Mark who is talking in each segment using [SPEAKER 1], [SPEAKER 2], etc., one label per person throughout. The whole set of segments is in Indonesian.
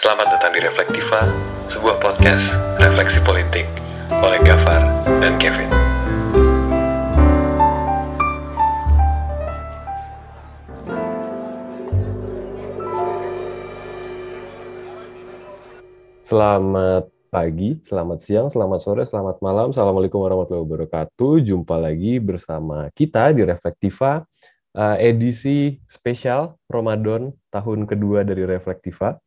[SPEAKER 1] Selamat datang di Reflektiva, sebuah podcast refleksi politik oleh Gafar dan Kevin.
[SPEAKER 2] Selamat pagi, selamat siang, selamat sore, selamat malam. Assalamualaikum warahmatullahi wabarakatuh. Jumpa lagi bersama kita di Reflektiva, uh, edisi spesial Ramadan tahun kedua dari Reflektiva.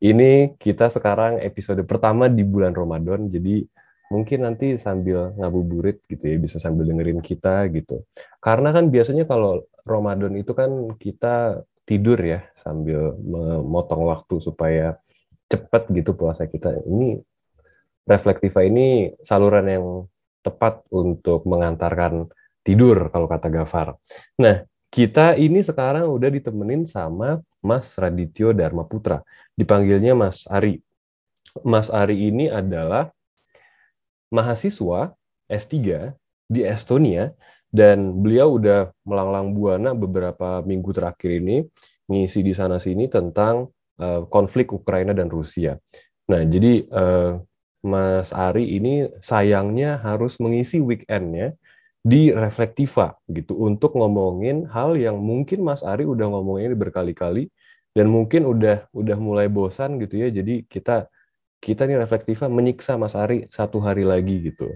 [SPEAKER 2] Ini kita sekarang episode pertama di bulan Ramadan, jadi mungkin nanti sambil ngabuburit gitu ya, bisa sambil dengerin kita gitu. Karena kan biasanya kalau Ramadan itu kan kita tidur ya sambil memotong waktu supaya cepat gitu puasa kita. Ini reflektiva ini saluran yang tepat untuk mengantarkan tidur kalau kata Gafar. Nah, kita ini sekarang udah ditemenin sama Mas Radityo Dharma Putra. Dipanggilnya Mas Ari. Mas Ari ini adalah mahasiswa S3 di Estonia dan beliau udah melanglang buana beberapa minggu terakhir ini ngisi di sana sini tentang uh, konflik Ukraina dan Rusia. Nah, jadi uh, Mas Ari ini sayangnya harus mengisi weekendnya di Reflektiva gitu untuk ngomongin hal yang mungkin Mas Ari udah ngomongin berkali-kali dan mungkin udah udah mulai bosan gitu ya. Jadi kita kita nih Reflektiva menyiksa Mas Ari satu hari lagi gitu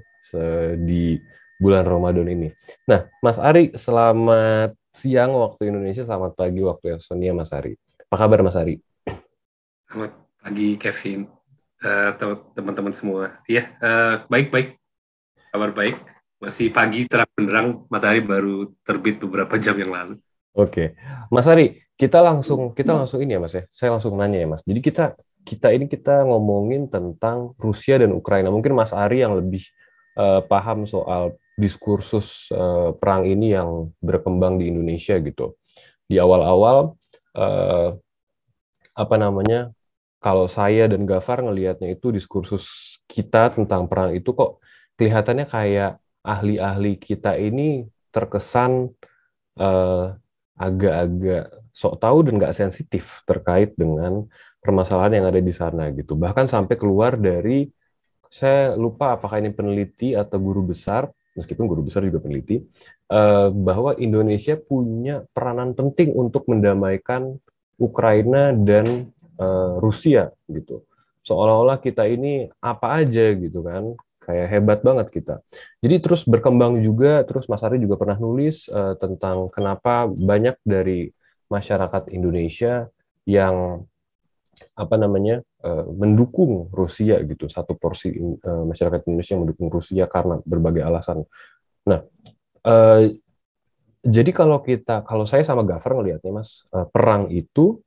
[SPEAKER 2] di bulan Ramadan ini. Nah, Mas Ari, selamat siang waktu Indonesia, selamat pagi waktu Estonia, Mas Ari. Apa kabar, Mas Ari?
[SPEAKER 3] Selamat pagi, Kevin. Eh, teman-teman semua. Iya, uh, baik-baik. Kabar baik. Masih pagi terang benderang, matahari baru terbit beberapa jam yang lalu.
[SPEAKER 2] Oke, Mas Ari, kita langsung kita langsung ini ya Mas ya. Saya langsung nanya ya Mas. Jadi kita kita ini kita ngomongin tentang Rusia dan Ukraina. Mungkin Mas Ari yang lebih uh, paham soal diskursus uh, perang ini yang berkembang di Indonesia gitu. Di awal-awal uh, apa namanya kalau saya dan Gafar ngelihatnya itu diskursus kita tentang perang itu kok kelihatannya kayak ahli-ahli kita ini terkesan agak agak-agak sok tahu dan nggak sensitif terkait dengan permasalahan yang ada di sana gitu. Bahkan sampai keluar dari saya lupa apakah ini peneliti atau guru besar, meskipun guru besar juga peneliti, uh, bahwa Indonesia punya peranan penting untuk mendamaikan Ukraina dan uh, Rusia gitu. Seolah-olah kita ini apa aja gitu kan, kayak hebat banget kita. Jadi terus berkembang juga, terus Mas Ari juga pernah nulis uh, tentang kenapa banyak dari masyarakat Indonesia yang apa namanya uh, mendukung Rusia gitu satu porsi uh, masyarakat Indonesia yang mendukung Rusia karena berbagai alasan. Nah, uh, jadi kalau kita kalau saya sama Gafar ngelihatnya mas perang itu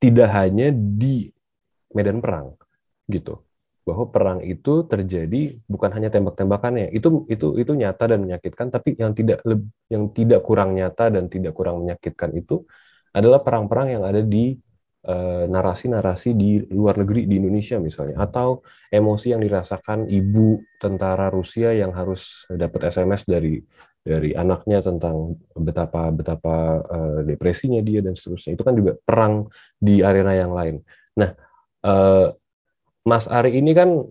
[SPEAKER 2] tidak hanya di medan perang gitu bahwa perang itu terjadi bukan hanya tembak-tembakannya. Itu itu itu nyata dan menyakitkan tapi yang tidak yang tidak kurang nyata dan tidak kurang menyakitkan itu adalah perang-perang yang ada di eh, narasi-narasi uh, di luar negeri di Indonesia misalnya. Atau emosi yang dirasakan ibu tentara Rusia yang harus dapat SMS dari dari anaknya tentang betapa betapa uh, depresinya dia dan seterusnya. Itu kan juga perang di arena yang lain. Nah, uh, Mas Ari ini kan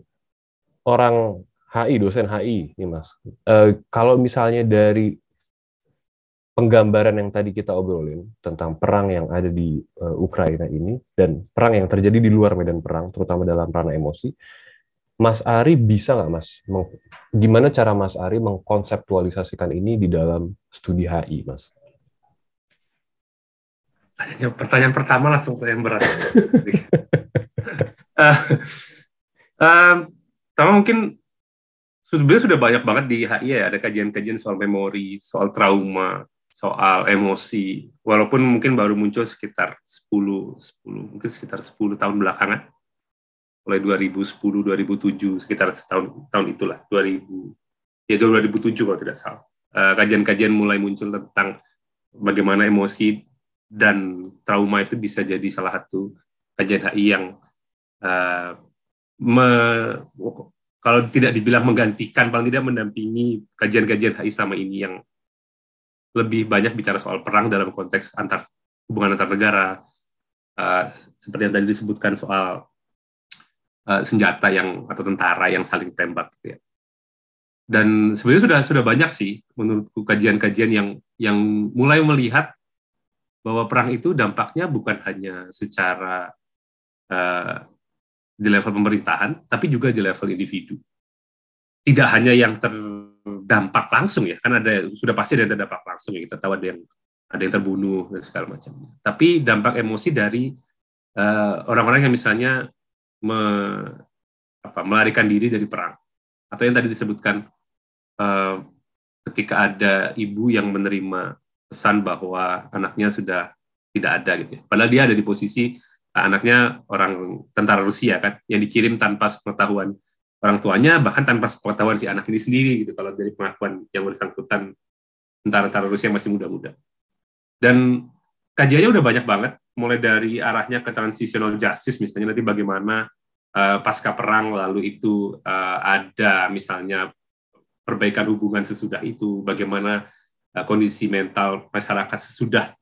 [SPEAKER 2] orang HI dosen HI nih Mas. Uh, kalau misalnya dari penggambaran yang tadi kita obrolin tentang perang yang ada di uh, Ukraina ini dan perang yang terjadi di luar medan perang, terutama dalam ranah emosi, Mas Ari bisa nggak Mas? Gimana cara Mas Ari mengkonseptualisasikan ini di dalam studi HI, Mas?
[SPEAKER 3] Pertanyaan pertama langsung yang berat. uh, uh, mungkin sebenarnya sudah banyak banget di HI ya, ada kajian-kajian soal memori, soal trauma, soal emosi. Walaupun mungkin baru muncul sekitar 10, 10 mungkin sekitar 10 tahun belakangan mulai 2010 2007 sekitar tahun tahun itulah 2000 ya 2007 kalau tidak salah eh, kajian-kajian uh, mulai muncul tentang bagaimana emosi dan trauma itu bisa jadi salah satu kajian HI yang uh, me, kalau tidak dibilang menggantikan paling tidak mendampingi kajian-kajian HI sama ini yang lebih banyak bicara soal perang dalam konteks antar hubungan antar negara uh, seperti yang tadi disebutkan soal uh, senjata yang atau tentara yang saling tembak gitu ya. Dan sebenarnya sudah sudah banyak sih menurutku kajian-kajian yang yang mulai melihat bahwa perang itu dampaknya bukan hanya secara uh, di level pemerintahan, tapi juga di level individu. Tidak hanya yang terdampak langsung ya, kan ada sudah pasti ada yang terdampak langsung ya kita tahu ada yang ada yang terbunuh dan segala macam. Tapi dampak emosi dari eh, orang-orang uh, yang misalnya me, apa, melarikan diri dari perang, atau yang tadi disebutkan uh, ketika ada ibu yang menerima pesan bahwa anaknya sudah tidak ada gitu ya. Padahal dia ada di posisi anaknya orang tentara Rusia kan yang dikirim tanpa pengetahuan orang tuanya bahkan tanpa pengetahuan si anak ini sendiri gitu kalau dari pengakuan yang bersangkutan tentara-tentara Rusia masih muda-muda. Dan kajiannya udah banyak banget, mulai dari arahnya ke transitional justice, misalnya nanti bagaimana uh, pasca perang lalu itu uh, ada misalnya perbaikan hubungan sesudah itu, bagaimana uh, kondisi mental masyarakat sesudah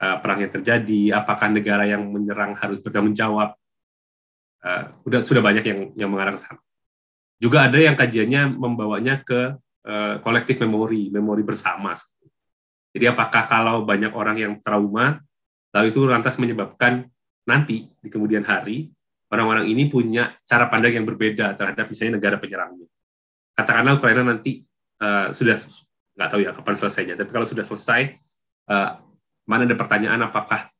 [SPEAKER 3] uh, perang yang terjadi, apakah negara yang menyerang harus bertanggung jawab, uh, udah sudah banyak yang yang mengarah ke sana. Juga ada yang kajiannya membawanya ke uh, kolektif memori, memori bersama. Jadi apakah kalau banyak orang yang trauma, lalu itu lantas menyebabkan nanti di kemudian hari orang-orang ini punya cara pandang yang berbeda terhadap misalnya negara penyerangnya. Katakanlah Ukraina nanti uh, sudah nggak tahu ya kapan selesainya, tapi kalau sudah selesai, uh, mana ada pertanyaan apakah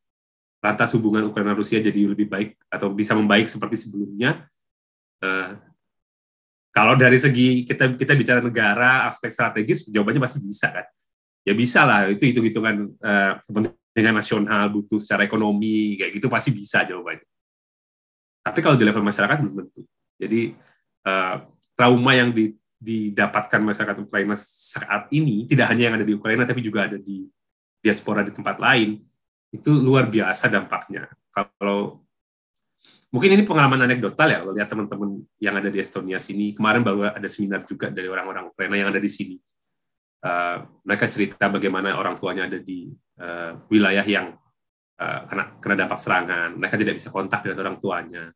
[SPEAKER 3] lantas hubungan Ukraina Rusia jadi lebih baik atau bisa membaik seperti sebelumnya? Uh, kalau dari segi kita kita bicara negara aspek strategis, jawabannya masih bisa kan? Ya bisa lah itu hitung hitungan uh, kepentingan nasional butuh secara ekonomi kayak gitu pasti bisa jawabannya. Tapi kalau di level masyarakat belum tentu. Jadi uh, trauma yang di, didapatkan masyarakat Ukraina saat ini tidak hanya yang ada di Ukraina tapi juga ada di diaspora di tempat lain itu luar biasa dampaknya. Kalau mungkin ini pengalaman anekdotal ya kalau lihat teman-teman yang ada di Estonia sini kemarin baru ada seminar juga dari orang-orang Ukraina yang ada di sini. Uh, mereka cerita bagaimana orang tuanya ada di uh, wilayah yang uh, kena kena dampak serangan, mereka tidak bisa kontak dengan orang tuanya,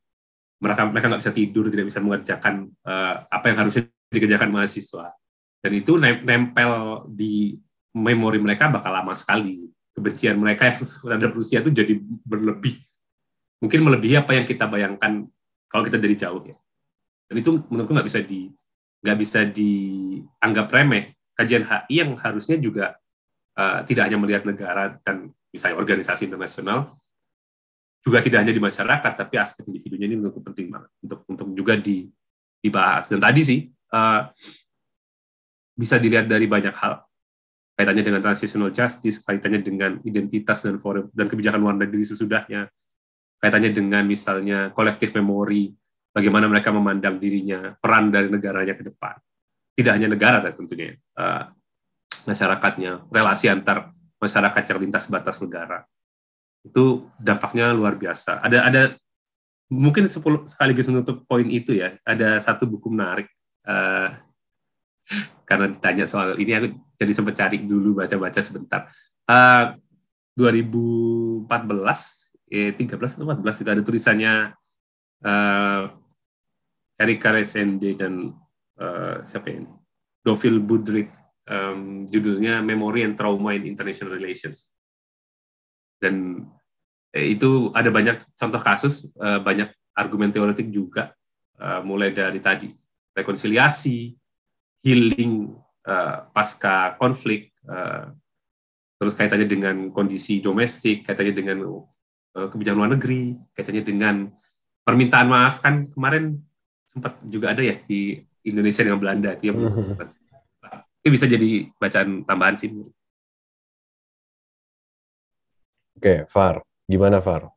[SPEAKER 3] mereka mereka nggak bisa tidur, tidak bisa mengerjakan uh, apa yang harusnya dikerjakan mahasiswa, dan itu nempel di memori mereka bakal lama sekali. Kebencian mereka yang terhadap Rusia itu jadi berlebih, mungkin melebihi apa yang kita bayangkan kalau kita dari jauh ya. Dan itu menurutku nggak bisa di nggak bisa dianggap remeh kajian HI yang harusnya juga uh, tidak hanya melihat negara dan misalnya organisasi internasional, juga tidak hanya di masyarakat, tapi aspek individunya ini menurutku penting banget untuk untuk juga di, dibahas. Dan tadi sih uh, bisa dilihat dari banyak hal kaitannya dengan transitional justice, kaitannya dengan identitas dan forum dan kebijakan luar negeri sesudahnya, kaitannya dengan misalnya kolektif memori, bagaimana mereka memandang dirinya, peran dari negaranya ke depan. Tidak hanya negara tentunya uh, masyarakatnya relasi antar masyarakat yang lintas batas negara. Itu dampaknya luar biasa. Ada ada mungkin sepuluh sekaligus menutup poin itu ya ada satu buku menarik uh, karena ditanya soal ini aku jadi sempat cari dulu baca-baca sebentar. Uh, 2014 eh 13 atau 14 itu ada tulisannya uh, Erika Resende dan uh, siapa ini? Dovil Budrik um, judulnya Memory and Trauma in International Relations. Dan eh, itu ada banyak contoh kasus uh, banyak argumen teoretik juga uh, mulai dari tadi. Rekonsiliasi healing uh, pasca konflik uh, terus kaitannya dengan kondisi domestik kaitannya dengan uh, kebijakan luar negeri kaitannya dengan permintaan maaf kan kemarin sempat juga ada ya di Indonesia dengan Belanda itu yang itu bisa jadi bacaan tambahan sih.
[SPEAKER 2] Oke, Far, gimana Far?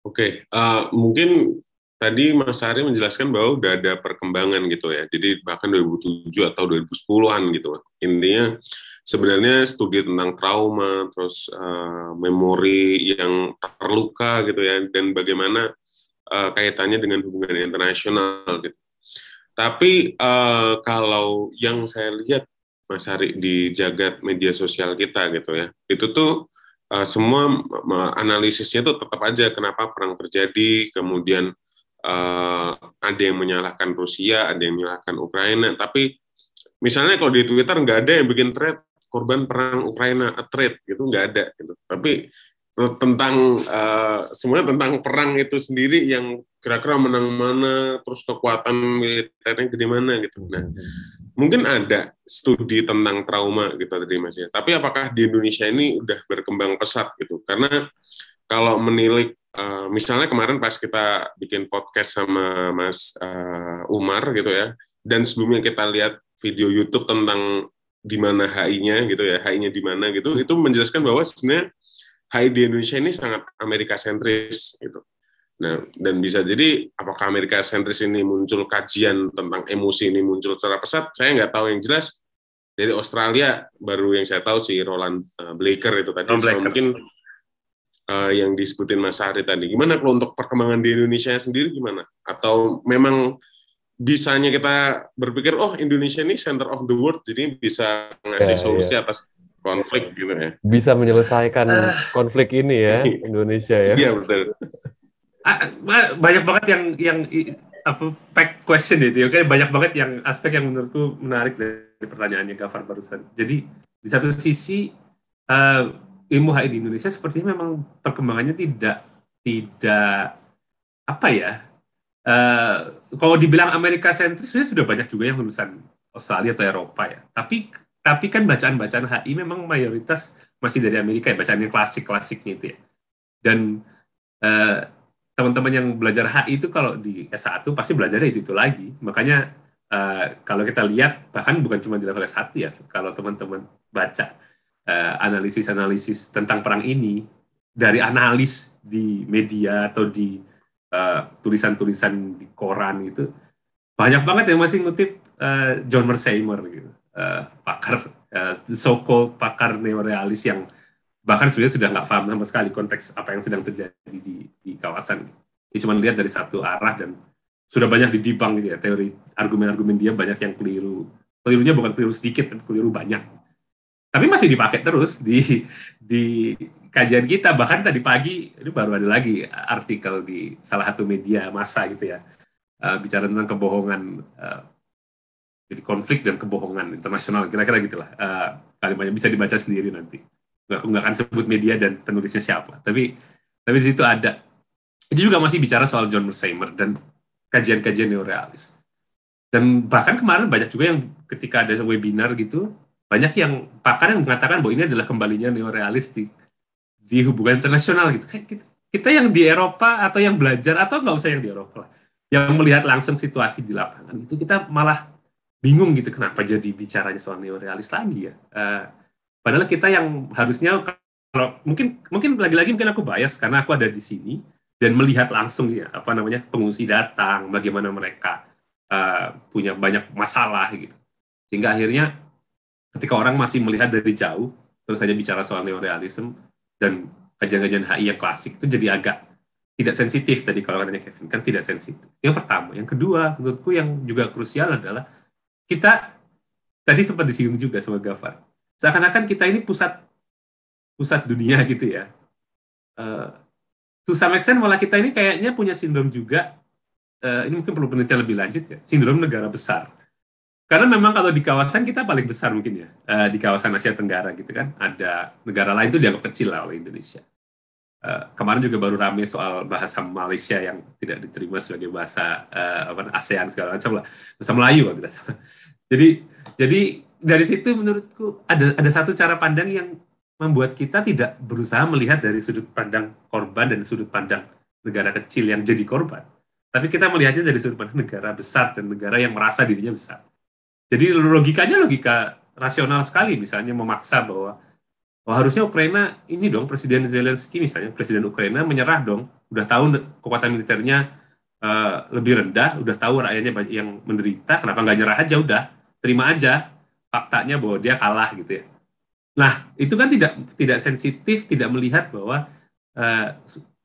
[SPEAKER 4] Oke, uh, mungkin tadi Mas Ari menjelaskan bahwa udah ada perkembangan gitu ya. Jadi bahkan 2007 atau 2010-an gitu. Intinya sebenarnya studi tentang trauma, terus uh, memori yang terluka gitu ya, dan bagaimana uh, kaitannya dengan hubungan internasional gitu. Tapi uh, kalau yang saya lihat Mas Hari di jagat media sosial kita gitu ya, itu tuh uh, semua analisisnya itu tetap aja kenapa perang terjadi, kemudian uh, ada yang menyalahkan Rusia, ada yang menyalahkan Ukraina, tapi misalnya kalau di Twitter nggak ada yang bikin thread korban perang Ukraina a thread gitu nggak ada gitu. Tapi tentang uh, semuanya tentang perang itu sendiri yang kira-kira menang mana, terus kekuatan militernya gede mana gitu. Nah, mungkin ada studi tentang trauma gitu tadi Mas ya. Tapi apakah di Indonesia ini udah berkembang pesat gitu? Karena kalau menilik uh, misalnya kemarin pas kita bikin podcast sama Mas uh, Umar gitu ya, dan sebelumnya kita lihat video YouTube tentang di mana HI-nya gitu ya, HI-nya di mana gitu, itu menjelaskan bahwa sebenarnya HI di Indonesia ini sangat Amerika sentris gitu. Nah, dan bisa jadi apakah Amerika sentris ini muncul kajian tentang emosi ini muncul secara pesat, saya nggak tahu yang jelas. Dari Australia baru yang saya tahu si Roland uh, Blaker itu tadi, mungkin uh, yang disebutin Mas Hari tadi. Gimana kalau untuk perkembangan di Indonesia sendiri gimana? Atau memang bisanya kita berpikir oh Indonesia ini center of the world jadi bisa ngasih ya, solusi ya. atas konflik gitu ya
[SPEAKER 2] bisa menyelesaikan uh, konflik ini ya Indonesia ya
[SPEAKER 3] iya betul ah, banyak banget yang yang apa pack question itu oke banyak banget yang aspek yang menurutku menarik dari pertanyaannya Gafar barusan jadi di satu sisi uh, ilmu HI di Indonesia sepertinya memang perkembangannya tidak tidak apa ya uh, kalau dibilang Amerika sentris sebenarnya sudah banyak juga yang lulusan Australia atau Eropa ya. Tapi tapi kan bacaan-bacaan HI memang mayoritas masih dari Amerika ya, bacaan yang klasik-klasiknya itu ya. Dan uh, teman-teman yang belajar HI itu kalau di S1 pasti belajarnya itu, itu lagi. Makanya uh, kalau kita lihat bahkan bukan cuma di level S1 ya, kalau teman-teman baca analisis-analisis uh, tentang perang ini dari analis di media atau di Eh, tulisan-tulisan di koran gitu banyak banget yang masih ngutip uh, John Mersheimer gitu. Uh, pakar uh, so-called pakar neorealis yang bahkan sebenarnya sudah nggak paham sama sekali konteks apa yang sedang terjadi di, di kawasan. Dia cuma lihat dari satu arah dan sudah banyak didibang gitu ya teori argumen-argumen dia banyak yang keliru. Kelirunya bukan keliru sedikit tapi keliru banyak tapi masih dipakai terus di di kajian kita. Bahkan tadi pagi ini baru ada lagi artikel di salah satu media massa gitu ya. Uh, bicara tentang kebohongan uh, jadi konflik dan kebohongan internasional kira-kira gitulah. Uh, kalimatnya bisa dibaca sendiri nanti. Aku nggak akan sebut media dan penulisnya siapa. Tapi tapi di situ ada. Itu juga masih bicara soal John Mersheimer dan kajian-kajian neorealis. Dan bahkan kemarin banyak juga yang ketika ada webinar gitu banyak yang pakar yang mengatakan bahwa ini adalah kembalinya neorealis di hubungan internasional gitu. Kita, yang di Eropa atau yang belajar atau nggak usah yang di Eropa, yang melihat langsung situasi di lapangan itu kita malah bingung gitu kenapa jadi bicaranya soal neorealis lagi ya. Uh, padahal kita yang harusnya kalau mungkin mungkin lagi-lagi mungkin aku bias karena aku ada di sini dan melihat langsung ya apa namanya pengungsi datang, bagaimana mereka uh, punya banyak masalah gitu. Sehingga akhirnya ketika orang masih melihat dari jauh terus hanya bicara soal neorealisme dan kajian-kajian HI yang klasik itu jadi agak tidak sensitif tadi kalau katanya Kevin kan tidak sensitif. Yang pertama, yang kedua menurutku yang juga krusial adalah kita tadi sempat disinggung juga sama Gafar. Seakan-akan kita ini pusat pusat dunia gitu ya. Uh, to some extent malah kita ini kayaknya punya sindrom juga. Uh, ini mungkin perlu penelitian lebih lanjut ya. Sindrom negara besar karena memang kalau di kawasan kita paling besar mungkin ya uh, di kawasan Asia Tenggara gitu kan ada negara lain itu dianggap kecil lah oleh Indonesia. Uh, kemarin juga baru rame soal bahasa Malaysia yang tidak diterima sebagai bahasa uh, ASEAN segala macam lah bahasa Melayu kalau tidak salah. Jadi jadi dari situ menurutku ada ada satu cara pandang yang membuat kita tidak berusaha melihat dari sudut pandang korban dan sudut pandang negara kecil yang jadi korban. Tapi kita melihatnya dari sudut pandang negara besar dan negara yang merasa dirinya besar. Jadi logikanya logika rasional sekali misalnya memaksa bahwa oh, harusnya Ukraina ini dong Presiden Zelensky misalnya Presiden Ukraina menyerah dong. Udah tahu kekuatan militernya uh, lebih rendah udah tahu rakyatnya yang menderita kenapa nggak nyerah aja? Udah terima aja faktanya bahwa dia kalah gitu ya. Nah itu kan tidak tidak sensitif tidak melihat bahwa uh,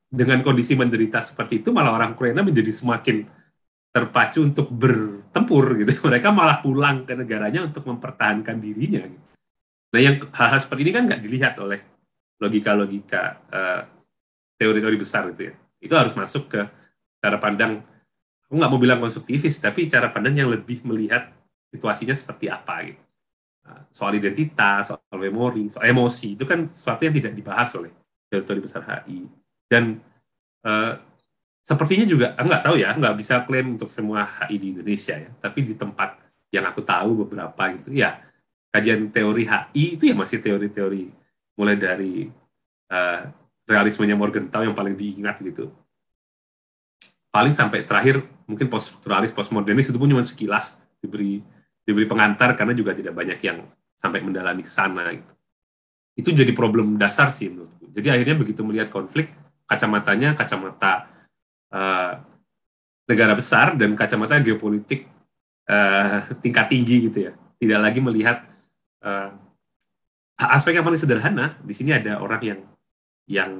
[SPEAKER 3] dengan kondisi menderita seperti itu malah orang Ukraina menjadi semakin terpacu untuk bertempur gitu. Mereka malah pulang ke negaranya untuk mempertahankan dirinya. Gitu. Nah yang hal-hal seperti ini kan nggak dilihat oleh logika-logika uh, teori-teori besar gitu ya. Itu harus masuk ke cara pandang aku nggak mau bilang konstruktivis tapi cara pandang yang lebih melihat situasinya seperti apa gitu nah, soal identitas soal memori soal emosi itu kan sesuatu yang tidak dibahas oleh teori besar HI dan uh, sepertinya juga nggak tahu ya nggak bisa klaim untuk semua HI di Indonesia ya tapi di tempat yang aku tahu beberapa gitu ya kajian teori HI itu ya masih teori-teori mulai dari uh, realismenya Morgenthau yang paling diingat gitu paling sampai terakhir mungkin post strukturalis postmodernis itu pun cuma sekilas diberi diberi pengantar karena juga tidak banyak yang sampai mendalami ke sana gitu. Itu jadi problem dasar sih menurutku. Jadi akhirnya begitu melihat konflik kacamatanya kacamata uh, negara besar dan kacamata geopolitik uh, tingkat tinggi gitu ya. Tidak lagi melihat uh, aspek yang paling sederhana. Di sini ada orang yang yang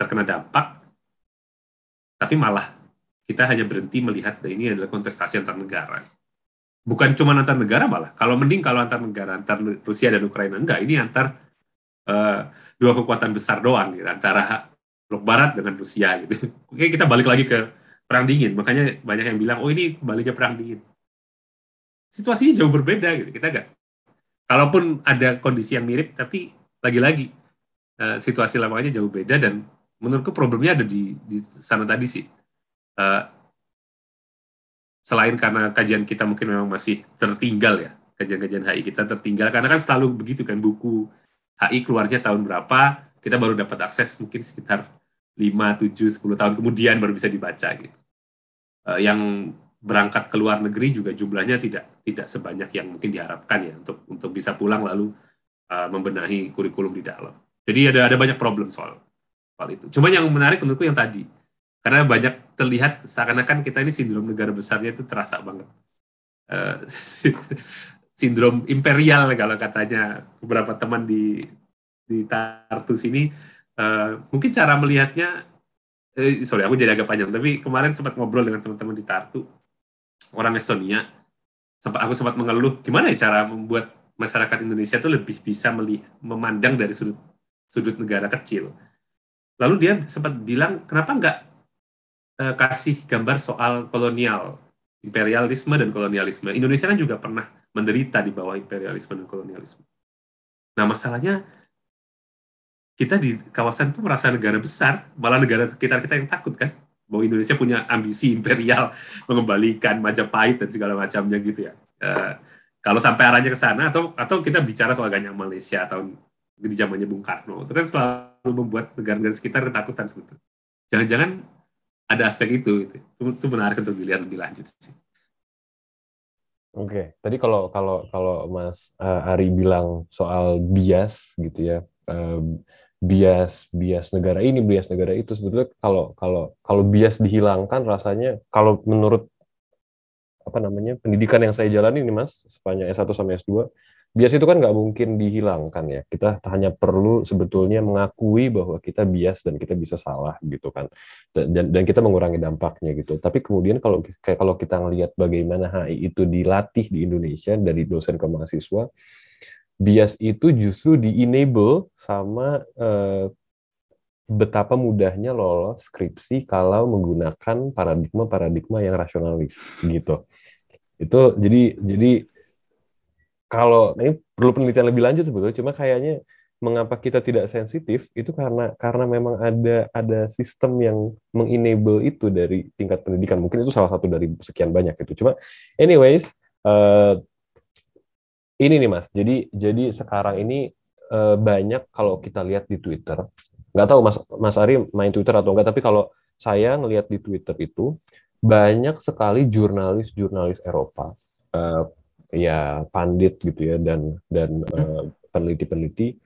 [SPEAKER 3] terkena dampak, tapi malah kita hanya berhenti melihat nah, ini adalah kontestasi antar negara. Bukan cuma antar negara malah. Kalau mending kalau antar negara, antar Rusia dan Ukraina enggak. Ini antar uh, dua kekuatan besar doang, gitu. antara blok Barat dengan Rusia gitu. Oke kita balik lagi ke perang dingin. Makanya banyak yang bilang, oh ini baliknya perang dingin. Situasinya jauh berbeda gitu. Kita enggak. Kalaupun ada kondisi yang mirip, tapi lagi-lagi uh, situasi lamanya jauh beda dan menurutku problemnya ada di, di sana tadi sih uh, selain karena kajian kita mungkin memang masih tertinggal ya kajian-kajian HI kita tertinggal karena kan selalu begitu kan buku HI keluarnya tahun berapa kita baru dapat akses mungkin sekitar 5, 7, 10 tahun kemudian baru bisa dibaca gitu. Uh, yang berangkat ke luar negeri juga jumlahnya tidak tidak sebanyak yang mungkin diharapkan ya untuk untuk bisa pulang lalu uh, membenahi kurikulum di dalam. Jadi ada ada banyak problem soal soal itu. Cuma yang menarik menurutku yang tadi karena banyak terlihat seakan-akan kita ini sindrom negara besarnya itu terasa banget uh, sindrom imperial kalau katanya beberapa teman di di Tartu sini uh, mungkin cara melihatnya eh, sorry aku jadi agak panjang tapi kemarin sempat ngobrol dengan teman-teman di Tartu orang Estonia sempat aku sempat mengeluh gimana ya cara membuat masyarakat Indonesia itu lebih bisa melihat memandang dari sudut sudut negara kecil lalu dia sempat bilang kenapa nggak uh, kasih gambar soal kolonial, imperialisme dan kolonialisme. Indonesia kan juga pernah menderita di bawah imperialisme dan kolonialisme. Nah, masalahnya kita di kawasan itu merasa negara besar, malah negara sekitar kita yang takut kan bahwa Indonesia punya ambisi imperial mengembalikan Majapahit dan segala macamnya gitu ya. Uh, kalau sampai arahnya ke sana atau atau kita bicara soal ganyang Malaysia tahun di zamannya Bung Karno itu kan selalu membuat negara-negara sekitar ketakutan sebetulnya. Jangan-jangan ada aspek itu, itu itu menarik untuk dilihat lebih lanjut sih.
[SPEAKER 2] Oke, tadi kalau kalau kalau Mas uh, Ari bilang soal bias gitu ya, bias bias negara ini, bias negara itu sebetulnya kalau kalau kalau bias dihilangkan rasanya kalau menurut apa namanya pendidikan yang saya jalani ini Mas sepanjang S1 sampai S2 bias itu kan nggak mungkin dihilangkan ya. Kita hanya perlu sebetulnya mengakui bahwa kita bias dan kita bisa salah gitu kan. Dan, dan kita mengurangi dampaknya gitu. Tapi kemudian kalau kayak kalau kita ngelihat bagaimana HI itu dilatih di Indonesia dari dosen ke mahasiswa, bias itu justru di-enable sama eh, betapa mudahnya lolos skripsi kalau menggunakan paradigma-paradigma yang rasionalis gitu. Itu jadi jadi kalau ini perlu penelitian lebih lanjut sebetulnya cuma kayaknya mengapa kita tidak sensitif itu karena karena memang ada ada sistem yang mengenable itu dari tingkat pendidikan mungkin itu salah satu dari sekian banyak itu cuma anyways uh, ini nih mas. Jadi jadi sekarang ini uh, banyak kalau kita lihat di Twitter nggak tahu mas mas Ari main Twitter atau enggak tapi kalau saya ngelihat di Twitter itu banyak sekali jurnalis-jurnalis Eropa uh, ya pandit gitu ya dan dan uh, peneliti-peneliti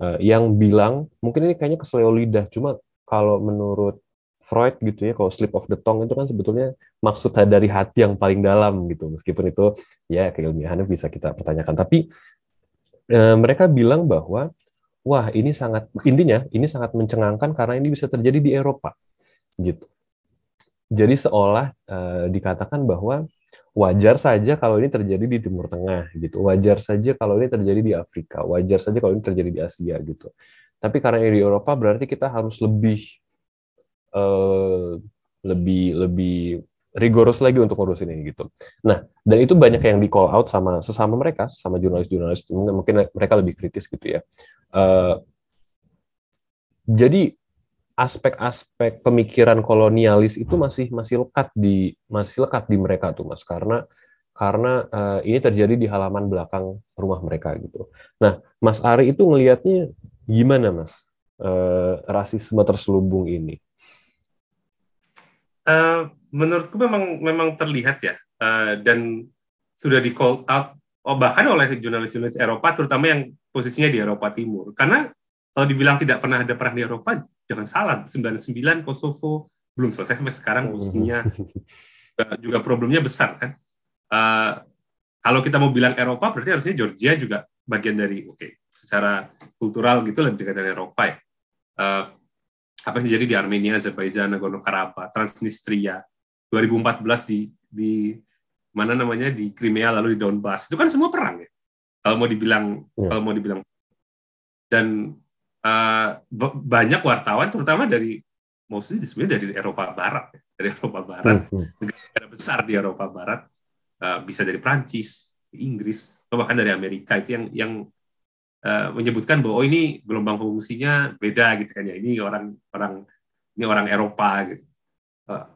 [SPEAKER 2] uh, yang bilang mungkin ini kayaknya keselio lidah cuma kalau menurut Freud gitu ya kalau slip of the tongue itu kan sebetulnya maksud dari hati yang paling dalam gitu meskipun itu ya keilmiahannya bisa kita pertanyakan tapi uh, mereka bilang bahwa wah ini sangat intinya ini sangat mencengangkan karena ini bisa terjadi di Eropa gitu jadi seolah uh, dikatakan bahwa wajar saja kalau ini terjadi di Timur Tengah gitu. Wajar saja kalau ini terjadi di Afrika. Wajar saja kalau ini terjadi di Asia gitu. Tapi karena ini di Eropa berarti kita harus lebih uh, lebih lebih rigoros lagi untuk ngurusin ini gitu. Nah, dan itu banyak yang di call out sama sesama mereka, sama jurnalis-jurnalis, mungkin mereka lebih kritis gitu ya. Uh, jadi aspek-aspek pemikiran kolonialis itu masih masih lekat di masih lekat di mereka tuh mas, karena karena uh, ini terjadi di halaman belakang rumah mereka gitu. Nah, Mas Ari itu ngelihatnya gimana mas uh, rasisme terselubung ini?
[SPEAKER 3] Uh, menurutku memang memang terlihat ya. Uh, dan sudah di call out oh, bahkan oleh jurnalis-jurnalis Eropa terutama yang posisinya di Eropa Timur. Karena kalau dibilang tidak pernah ada perang di Eropa jangan salah. 99 Kosovo belum selesai sampai sekarang posisinya. Uh, juga problemnya besar kan? Uh, kalau kita mau bilang Eropa berarti harusnya Georgia juga bagian dari oke okay, secara kultural gitu lebih dekat dengan Eropa ya. Uh, apa yang terjadi di Armenia, Azerbaijan, Nagorno-Karabakh, Transnistria, 2014 di di mana namanya? Di Crimea lalu di Donbas. Itu kan semua perang ya? Kalau mau dibilang ya. kalau mau dibilang. Dan uh, banyak wartawan terutama dari mostly sebenarnya dari Eropa Barat ya. dari Eropa Barat. Hmm. negara besar di Eropa Barat uh, bisa dari Prancis Inggris atau bahkan dari Amerika. Itu yang yang uh, menyebutkan bahwa oh ini gelombang pengungsinya beda gitu kan ya ini orang orang ini orang Eropa gitu. Uh,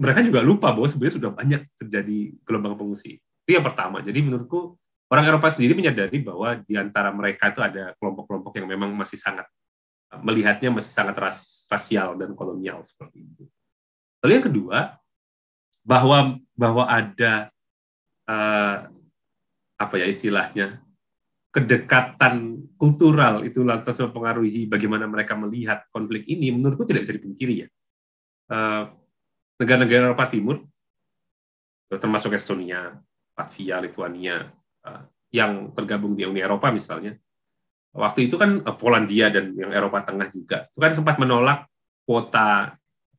[SPEAKER 3] mereka juga lupa bahwa sebenarnya sudah banyak terjadi gelombang pengungsi. Itu yang pertama. Jadi menurutku orang Eropa sendiri menyadari bahwa di antara mereka itu ada kelompok-kelompok yang memang masih sangat melihatnya masih sangat ras, rasial dan kolonial seperti itu. Lalu yang kedua bahwa bahwa ada uh, apa ya istilahnya kedekatan kultural itu lantas mempengaruhi bagaimana mereka melihat konflik ini menurutku tidak bisa dipungkiri ya. Uh, negara-negara Eropa Timur, termasuk Estonia, Latvia, Lithuania, eh, yang tergabung di Uni Eropa misalnya, waktu itu kan eh, Polandia dan yang Eropa Tengah juga, itu kan sempat menolak kuota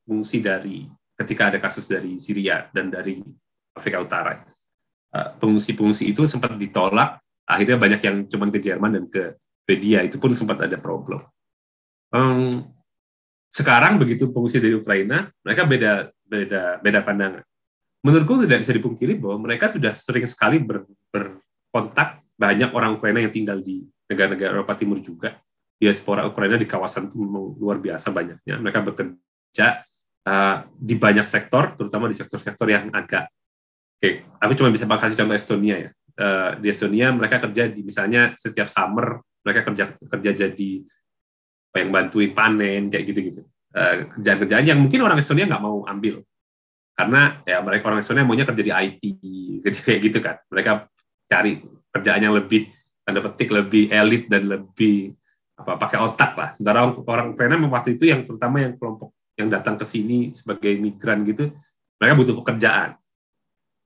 [SPEAKER 3] fungsi dari ketika ada kasus dari Syria dan dari Afrika Utara. Eh, pengungsi-pengungsi itu sempat ditolak, akhirnya banyak yang cuma ke Jerman dan ke Swedia, itu pun sempat ada problem. sekarang begitu pengungsi dari Ukraina, mereka beda beda beda pandangan. Menurutku tidak bisa dipungkiri bahwa mereka sudah sering sekali ber, berkontak banyak orang Ukraina yang tinggal di negara-negara Eropa Timur juga. Diaspora Ukraina di kawasan itu memang luar biasa banyaknya. Mereka bekerja uh, di banyak sektor, terutama di sektor-sektor yang agak Oke, okay, aku cuma bisa kasih contoh Estonia ya. Uh, di Estonia mereka kerja di misalnya setiap summer mereka kerja kerja jadi yang bantuin panen kayak gitu-gitu. Eh, kerjaan-kerjaan yang mungkin orang Estonia nggak mau ambil. Karena ya mereka orang Estonia maunya kerja di IT kerja kayak gitu kan. Mereka cari kerjaan yang lebih tanda petik lebih elit dan lebih apa pakai otak lah. Sementara orang Ukraina waktu itu yang terutama yang kelompok yang datang ke sini sebagai migran gitu mereka butuh pekerjaan.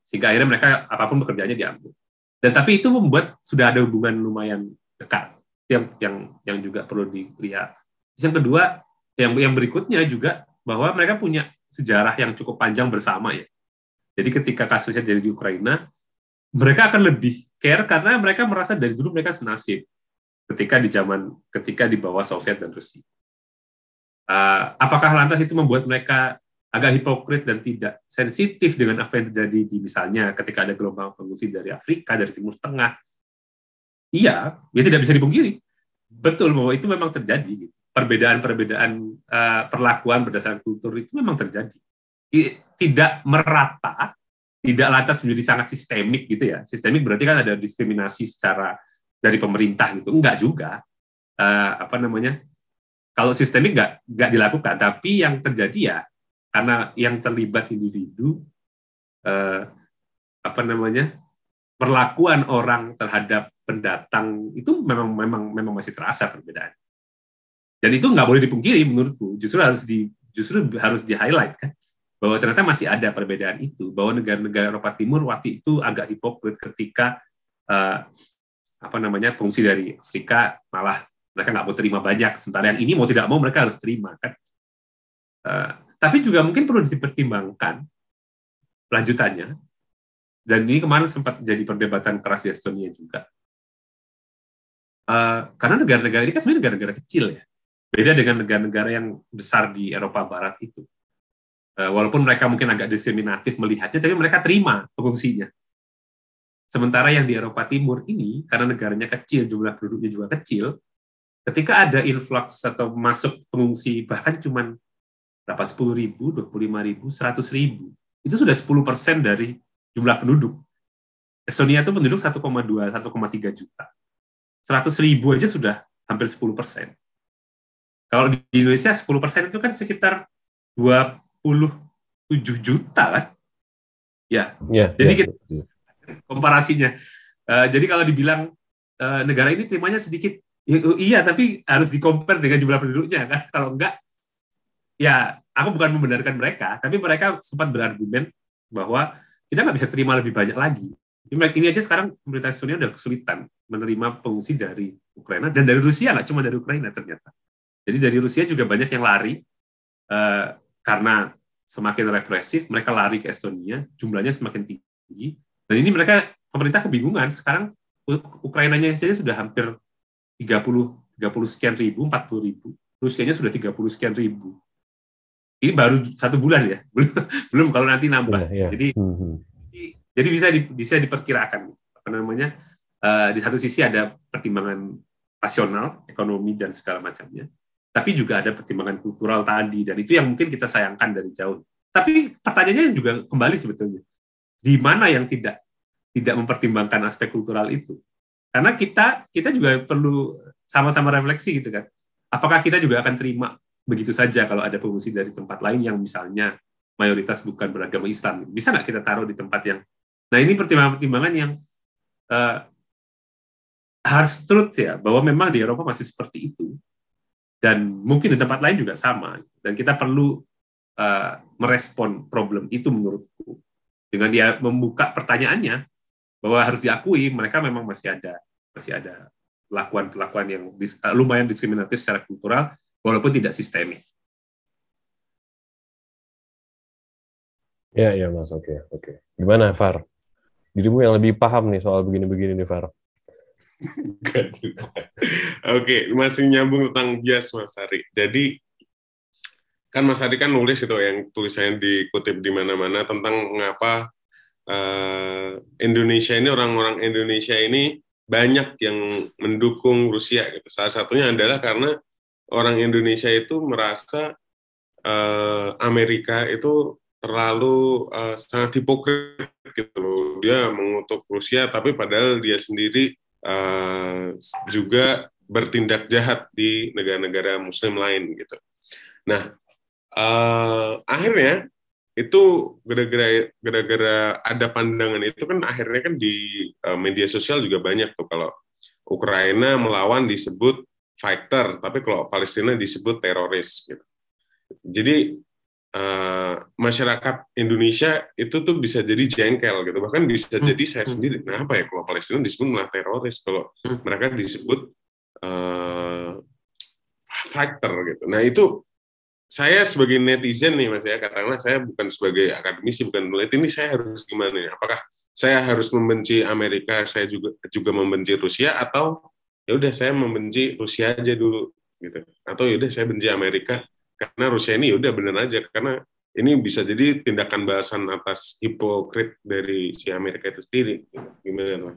[SPEAKER 3] Sehingga akhirnya mereka apa pun pekerjaannya diambil dan tapi itu membuat sudah ada hubungan lumayan dekat yang yang yang juga perlu dilihat yang kedua yang yang berikutnya juga bahwa mereka punya sejarah yang cukup panjang bersama ya. Jadi ketika kasusnya jadi di Ukraina, mereka akan lebih care karena mereka merasa dari dulu mereka senasib ketika di zaman ketika di bawah Soviet dan Rusia. Uh, apakah lantas itu membuat mereka agak hipokrit dan tidak sensitif dengan apa yang terjadi di misalnya ketika ada gelombang pengungsi dari Afrika, dari Timur Tengah? Iya, ya tidak bisa dipungkiri. Betul bahwa itu memang terjadi. Gitu perbedaan-perbedaan uh, perlakuan berdasarkan kultur itu memang terjadi. Tidak merata, tidak lantas menjadi sangat sistemik gitu ya. Sistemik berarti kan ada diskriminasi secara dari pemerintah gitu. Enggak juga. Uh, apa namanya? Kalau sistemik enggak enggak dilakukan, tapi yang terjadi ya karena yang terlibat individu uh, apa namanya? perlakuan orang terhadap pendatang itu memang memang memang masih terasa perbedaan. Dan itu nggak boleh dipungkiri menurutku. Justru harus di justru harus di highlight kan bahwa ternyata masih ada perbedaan itu bahwa negara-negara Eropa Timur waktu itu agak hipokrit ketika uh, apa namanya fungsi dari Afrika malah mereka nggak mau terima banyak sementara yang ini mau tidak mau mereka harus terima kan uh, tapi juga mungkin perlu dipertimbangkan lanjutannya dan ini kemarin sempat jadi perdebatan keras di Estonia juga Uh, karena negara-negara ini kan sebenarnya negara-negara kecil ya. Beda dengan negara-negara yang besar di Eropa Barat itu. Uh, walaupun mereka mungkin agak diskriminatif melihatnya, tapi mereka terima pengungsinya. Sementara yang di Eropa Timur ini, karena negaranya kecil, jumlah penduduknya juga kecil, ketika ada influx atau masuk pengungsi bahkan cuma berapa 10 ribu, 25 ribu, 100 ribu, itu sudah 10 persen dari jumlah penduduk. Estonia itu penduduk 1,2, 1,3 juta. 100 ribu aja sudah hampir 10 persen. Kalau di Indonesia 10 persen itu kan sekitar 27 juta kan? Ya. ya jadi ya, kita, komparasinya. Uh, jadi kalau dibilang uh, negara ini terimanya sedikit, ya, iya tapi harus dikompar dengan jumlah penduduknya kan. Kalau enggak, ya aku bukan membenarkan mereka, tapi mereka sempat berargumen bahwa kita nggak bisa terima lebih banyak lagi. Ini aja sekarang pemerintah Estonia udah kesulitan menerima pengungsi dari Ukraina dan dari Rusia nggak cuma dari Ukraina ternyata. Jadi dari Rusia juga banyak yang lari uh, karena semakin represif mereka lari ke Estonia, jumlahnya semakin tinggi dan ini mereka pemerintah kebingungan sekarang Ukrainanya saja sudah hampir 30 30 sekian ribu, 40 ribu. Rusianya sudah 30 sekian ribu. Ini baru satu bulan ya, belum, belum kalau nanti nambah. Ya, ya. Jadi, hmm, hmm. jadi bisa di, bisa diperkirakan apa namanya. Uh, di satu sisi ada pertimbangan rasional, ekonomi dan segala macamnya, tapi juga ada pertimbangan kultural tadi dan itu yang mungkin kita sayangkan dari jauh. Tapi pertanyaannya juga kembali sebetulnya, di mana yang tidak tidak mempertimbangkan aspek kultural itu. Karena kita kita juga perlu sama-sama refleksi gitu kan. Apakah kita juga akan terima begitu saja kalau ada pengungsi dari tempat lain yang misalnya mayoritas bukan beragama Islam. Bisa nggak kita taruh di tempat yang Nah, ini pertimbangan-pertimbangan yang uh, harus truth ya, bahwa memang di Eropa masih seperti itu. Dan mungkin di tempat lain juga sama. Dan kita perlu uh, merespon problem itu menurutku dengan dia membuka pertanyaannya bahwa harus diakui mereka memang masih ada masih ada perlakuan-perlakuan yang dis, uh, lumayan diskriminatif secara kultural walaupun tidak sistemik.
[SPEAKER 2] Ya, ya Mas, oke, okay, oke. Okay. Gimana, Far? Dirimu yang lebih paham nih soal begini-begini nih, Far.
[SPEAKER 4] Oke, okay, masih nyambung tentang bias, Mas Ari. Jadi, kan Mas Adi kan nulis itu yang tulisannya dikutip di mana-mana tentang mengapa uh, Indonesia ini orang-orang Indonesia ini banyak yang mendukung Rusia gitu. Salah satunya adalah karena orang Indonesia itu merasa uh, Amerika itu terlalu uh, sangat hipokrit gitu. Dia mengutuk Rusia tapi padahal dia sendiri uh, juga bertindak jahat di negara-negara muslim lain gitu. Nah, uh, akhirnya itu gara-gara gara-gara ada pandangan itu kan akhirnya kan di uh, media sosial juga banyak tuh kalau Ukraina melawan disebut fighter tapi kalau Palestina disebut teroris gitu. Jadi uh, masyarakat Indonesia itu tuh bisa jadi jengkel gitu bahkan bisa hmm. jadi saya hmm. sendiri kenapa ya kalau Palestina disebut malah teroris kalau hmm. mereka disebut uh, fighter gitu. Nah itu saya sebagai netizen nih mas ya karena saya bukan sebagai akademisi bukan peneliti ini saya harus gimana nih apakah saya harus membenci Amerika saya juga juga membenci Rusia atau ya udah saya membenci Rusia aja dulu gitu. Atau ya udah saya benci Amerika karena Rusia ini ya udah bener aja karena ini bisa jadi tindakan bahasan atas hipokrit dari si Amerika itu sendiri gimana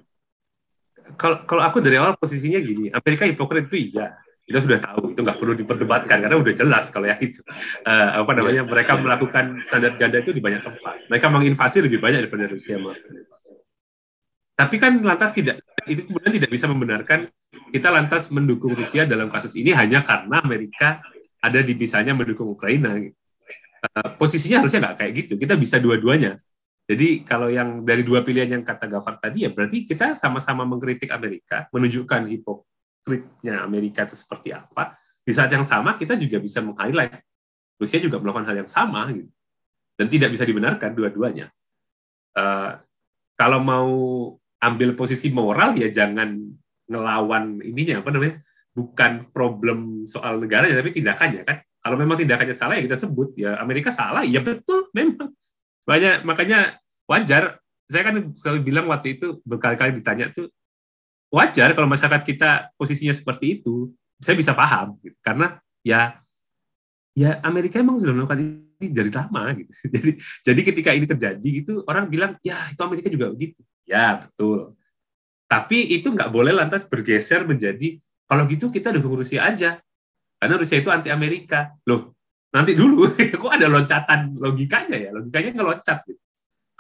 [SPEAKER 3] kalau kalau aku dari awal posisinya gini Amerika hipokrit itu iya kita sudah tahu itu nggak perlu diperdebatkan karena udah jelas kalau ya itu. Uh, apa namanya mereka melakukan standar ganda itu di banyak tempat. Mereka menginvasi lebih banyak daripada Rusia tapi kan lantas tidak itu kemudian tidak bisa membenarkan kita lantas mendukung Rusia dalam kasus ini hanya karena Amerika ada di bisanya mendukung Ukraina. Uh, posisinya harusnya nggak kayak gitu. Kita bisa dua-duanya. Jadi kalau yang dari dua pilihan yang kata Gafar tadi ya berarti kita sama-sama mengkritik Amerika menunjukkan hipok kritnya Amerika itu seperti apa, di saat yang sama kita juga bisa meng-highlight. Rusia juga melakukan hal yang sama gitu. Dan tidak bisa dibenarkan dua-duanya. Uh, kalau mau ambil posisi moral ya jangan ngelawan ininya apa namanya? bukan problem soal negaranya tapi tindakannya kan. Kalau memang tindakannya salah ya kita sebut ya Amerika salah ya betul memang. Banyak makanya wajar saya kan selalu bilang waktu itu berkali-kali ditanya tuh wajar kalau masyarakat kita posisinya seperti itu. Saya bisa paham, gitu. karena ya ya Amerika emang sudah melakukan dari lama gitu. Jadi jadi ketika ini terjadi itu orang bilang ya itu Amerika juga begitu. Ya betul. Tapi itu nggak boleh lantas bergeser menjadi kalau gitu kita dukung Rusia aja. Karena Rusia itu anti Amerika. Loh, nanti dulu kok ada loncatan logikanya ya? Logikanya ngeloncat gitu.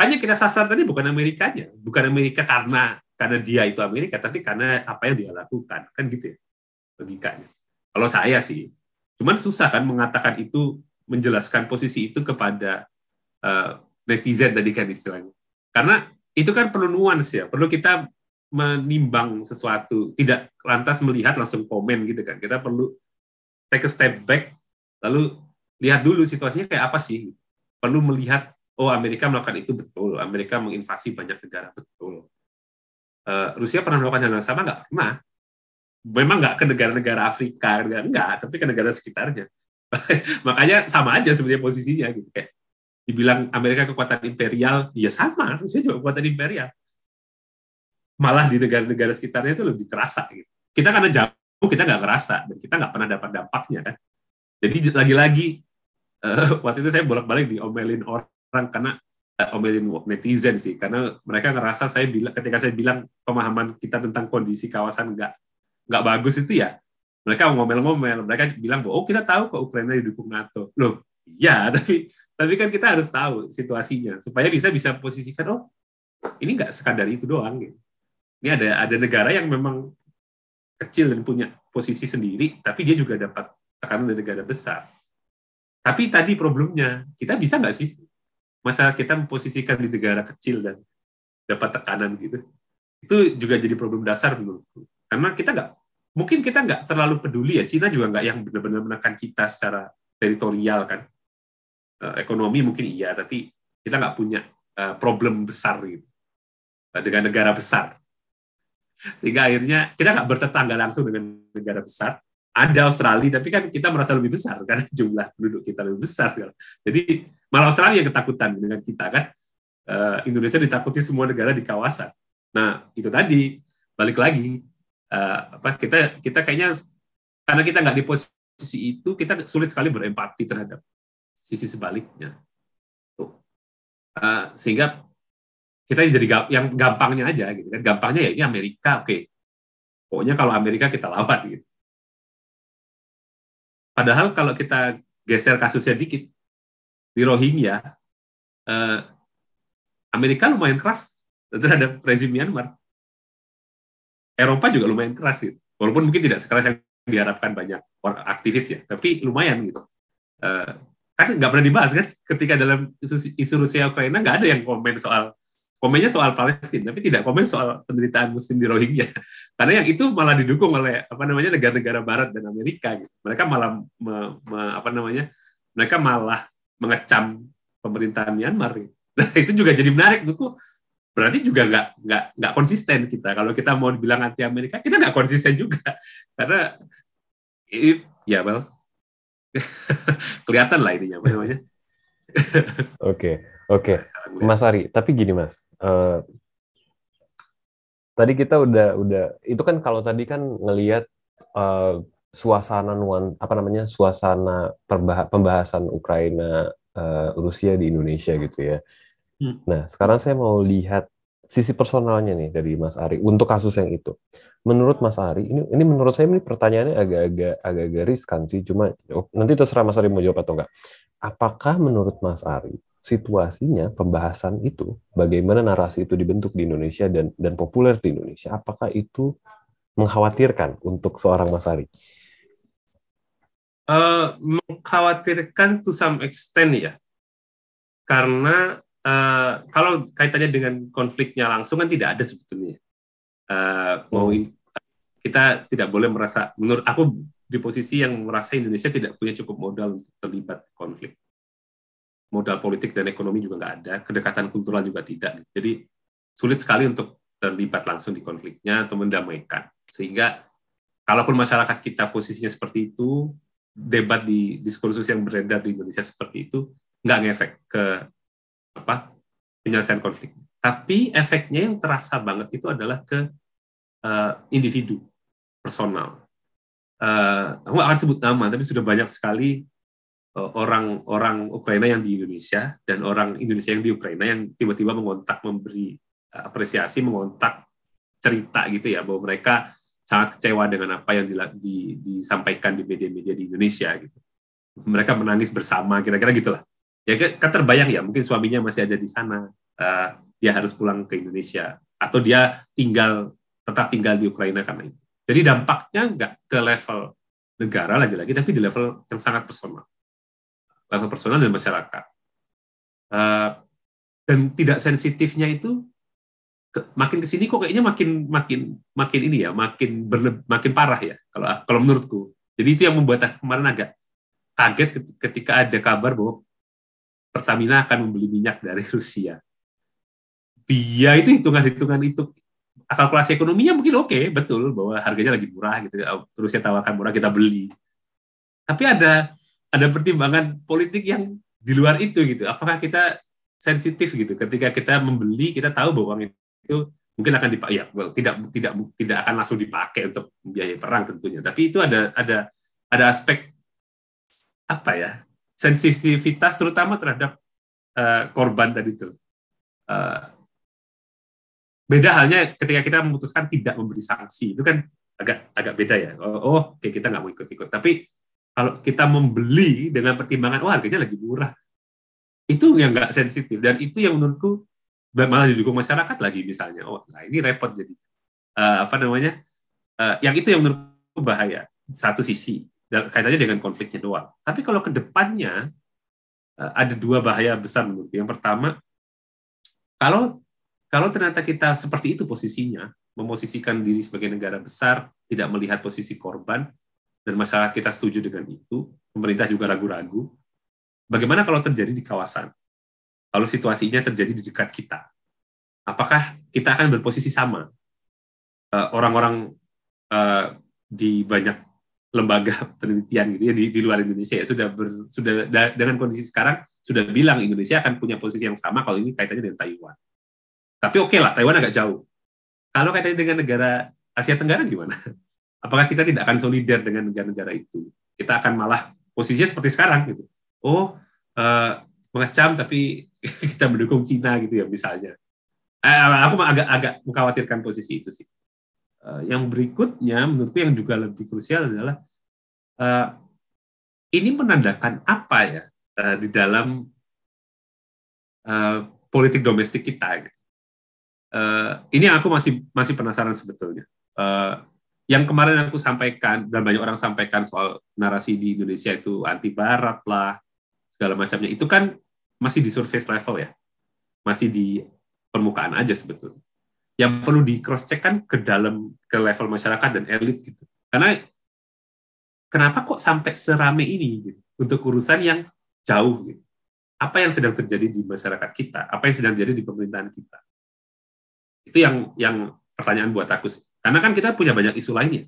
[SPEAKER 3] Hanya kita sasar tadi bukan Amerikanya, bukan Amerika karena karena dia itu Amerika, tapi karena apa yang dia lakukan, kan gitu ya logikanya. Kalau saya sih, cuman susah kan mengatakan itu, menjelaskan posisi itu kepada uh, netizen tadi kan istilahnya. Karena itu kan perlu nuans ya, perlu kita menimbang sesuatu, tidak lantas melihat langsung komen gitu kan. Kita perlu take a step back, lalu lihat dulu situasinya kayak apa sih. Perlu melihat oh Amerika melakukan itu betul, Amerika menginvasi banyak negara betul. Uh, Rusia pernah melakukan hal yang sama nggak pernah. Memang nggak ke negara-negara Afrika, enggak, tapi ke negara sekitarnya. Makanya sama aja sebenarnya posisinya gitu kayak dibilang Amerika kekuatan imperial, ya sama, Rusia juga kekuatan imperial. Malah di negara-negara sekitarnya itu lebih terasa gitu. Kita karena jauh kita nggak ngerasa dan kita nggak pernah dapat dampaknya kan. Jadi lagi-lagi uh, waktu itu saya bolak-balik diomelin orang karena uh, omelin netizen sih karena mereka ngerasa saya bilang ketika saya bilang pemahaman kita tentang kondisi kawasan nggak nggak bagus itu ya mereka ngomel-ngomel. Mereka bilang bahwa oh kita tahu kok Ukraina didukung NATO. Loh ya tapi tapi kan kita harus tahu situasinya supaya bisa bisa posisikan oh ini nggak sekadar itu doang gitu. ini ada ada negara yang memang kecil dan punya posisi sendiri tapi dia juga dapat tekanan dari negara besar. Tapi tadi problemnya kita bisa nggak sih masa kita memposisikan di negara kecil dan dapat tekanan gitu? Itu juga jadi problem dasar menurutku. Karena kita nggak mungkin kita nggak terlalu peduli ya Cina juga nggak yang benar-benar menekan kita secara teritorial kan eh, ekonomi mungkin iya tapi kita nggak punya eh, problem besar gitu eh, dengan negara besar sehingga akhirnya kita nggak bertetangga langsung dengan negara besar ada Australia, tapi kan kita merasa lebih besar karena jumlah penduduk kita lebih besar. Kan? Jadi malah Australia yang ketakutan dengan kita kan. Indonesia ditakuti semua negara di kawasan. Nah itu tadi balik lagi uh, apa kita kita kayaknya karena kita nggak di posisi itu kita sulit sekali berempati terhadap sisi sebaliknya. Uh, sehingga kita jadi yang gampangnya aja gitu kan gampangnya ya ini Amerika oke okay. pokoknya kalau Amerika kita lawan gitu Padahal kalau kita geser kasusnya dikit, di Rohingya, eh, Amerika lumayan keras terhadap rezim Myanmar. Eropa juga lumayan keras gitu. Walaupun mungkin tidak sekeras yang diharapkan banyak orang aktivis ya, tapi lumayan gitu. Eh, kan nggak pernah dibahas kan ketika dalam isu, isu Rusia Ukraina nggak ada yang komen soal komennya soal Palestina, tapi tidak komen soal penderitaan Muslim di Rohingya. Karena yang itu malah didukung oleh apa namanya negara-negara Barat dan Amerika. Gitu. Mereka malah me, me, apa namanya mereka malah mengecam pemerintahan Myanmar. Gitu. Nah, itu juga jadi menarik buku. Berarti juga nggak nggak nggak konsisten kita. Kalau kita mau dibilang anti Amerika, kita nggak konsisten juga. Karena ya well kelihatan lah ininya namanya.
[SPEAKER 2] Oke. Oke. Mas Ari. Tapi gini Mas, uh, tadi kita udah udah itu kan kalau tadi kan ngelihat uh, suasana nuan apa namanya suasana pembahasan Ukraina uh, Rusia di Indonesia gitu ya. Hmm. Nah sekarang saya mau lihat sisi personalnya nih dari Mas Ari untuk kasus yang itu. Menurut Mas Ari ini ini menurut saya ini pertanyaannya agak-agak agak-agak riskan sih. Cuma oh, nanti terserah Mas Ari mau jawab atau enggak. Apakah menurut Mas Ari situasinya pembahasan itu bagaimana narasi itu dibentuk di Indonesia dan dan populer di Indonesia apakah itu mengkhawatirkan untuk seorang Mas Ari?
[SPEAKER 3] Uh, mengkhawatirkan to some extent ya karena uh, kalau kaitannya dengan konfliknya langsung kan tidak ada sebetulnya uh, mau hmm. kita tidak boleh merasa menurut aku di posisi yang merasa Indonesia tidak punya cukup modal untuk terlibat konflik modal politik dan ekonomi juga nggak ada, kedekatan kultural juga tidak. Jadi sulit sekali untuk terlibat langsung di konfliknya atau mendamaikan. Sehingga kalaupun masyarakat kita posisinya seperti itu, debat di diskursus yang beredar di Indonesia seperti itu nggak ngefek ke apa penyelesaian konflik. Tapi efeknya yang terasa banget itu adalah ke uh, individu, personal. Uh, aku akan sebut nama, tapi sudah banyak sekali orang-orang uh, Ukraina yang di Indonesia dan orang Indonesia yang di Ukraina yang tiba-tiba mengontak, memberi uh, apresiasi, mengontak cerita gitu ya bahwa mereka sangat kecewa dengan apa yang di, di, disampaikan di media-media di Indonesia gitu. Mereka menangis bersama, kira-kira gitulah. Ya kan terbayang ya, mungkin suaminya masih ada di sana, uh, dia harus pulang ke Indonesia, atau dia tinggal tetap tinggal di Ukraina karena itu. Jadi dampaknya nggak ke level negara lagi-lagi, tapi di level yang sangat personal, level personal dan masyarakat. Uh, dan tidak sensitifnya itu ke, makin ke sini kok kayaknya makin makin makin ini ya, makin berle, makin parah ya kalau kalau menurutku. Jadi itu yang membuat kemarin agak kaget ketika ada kabar bahwa Pertamina akan membeli minyak dari Rusia. Biaya itu hitungan-hitungan itu kalkulasi ekonominya mungkin oke okay, betul bahwa harganya lagi murah gitu terus ya tawarkan murah kita beli. Tapi ada ada pertimbangan politik yang di luar itu gitu. Apakah kita sensitif gitu? Ketika kita membeli kita tahu bahwa itu mungkin akan dipakai ya well, tidak tidak tidak akan langsung dipakai untuk biaya perang tentunya. Tapi itu ada ada ada aspek apa ya sensitivitas terutama terhadap uh, korban tadi itu uh, Beda halnya ketika kita memutuskan tidak memberi sanksi, itu kan agak agak beda ya. Oh, oh oke kita nggak mau ikut-ikut. Tapi kalau kita membeli dengan pertimbangan, oh harganya lagi murah, itu yang nggak sensitif dan itu yang menurutku malah didukung masyarakat lagi misalnya. Oh, nah ini repot jadi uh, apa namanya? Uh, yang itu yang menurutku bahaya. Satu sisi kaitannya dengan konfliknya doang. Tapi kalau ke depannya uh, ada dua bahaya besar menurutku. Yang pertama, kalau kalau ternyata kita seperti itu posisinya, memosisikan diri sebagai negara besar, tidak melihat posisi korban, dan masyarakat kita setuju dengan itu, pemerintah juga ragu-ragu, bagaimana kalau terjadi di kawasan? Kalau situasinya terjadi di dekat kita, apakah kita akan berposisi sama? Eh, orang-orang uh, di banyak lembaga penelitian gitu ya di, di luar Indonesia ya sudah ber, sudah dengan kondisi sekarang sudah bilang Indonesia akan punya posisi yang sama kalau ini kaitannya dengan Taiwan. Tapi oke okay lah, Taiwan agak jauh. Kalau kaitannya dengan negara Asia Tenggara gimana? Apakah kita tidak akan solidar dengan negara-negara itu? Kita akan malah posisinya seperti sekarang gitu. Oh, uh, mengecam tapi kita mendukung Cina gitu ya misalnya. Eh, aku agak agak mengkhawatirkan posisi itu sih. Uh, yang berikutnya menurutku yang juga lebih krusial adalah uh, ini menandakan apa ya uh, di dalam uh, politik domestik kita. Gitu uh, ini aku masih masih penasaran sebetulnya. Uh, yang kemarin aku sampaikan dan banyak orang sampaikan soal narasi di Indonesia itu anti Barat lah segala macamnya itu kan masih di surface level ya, masih di permukaan aja sebetulnya. Yang perlu di cross check kan ke dalam ke level masyarakat dan elit gitu. Karena kenapa kok sampai serame ini gitu, untuk urusan yang jauh gitu. Apa yang sedang terjadi di masyarakat kita? Apa yang sedang terjadi di pemerintahan kita? Itu yang yang pertanyaan buat aku sih. Karena kan kita punya banyak isu lainnya.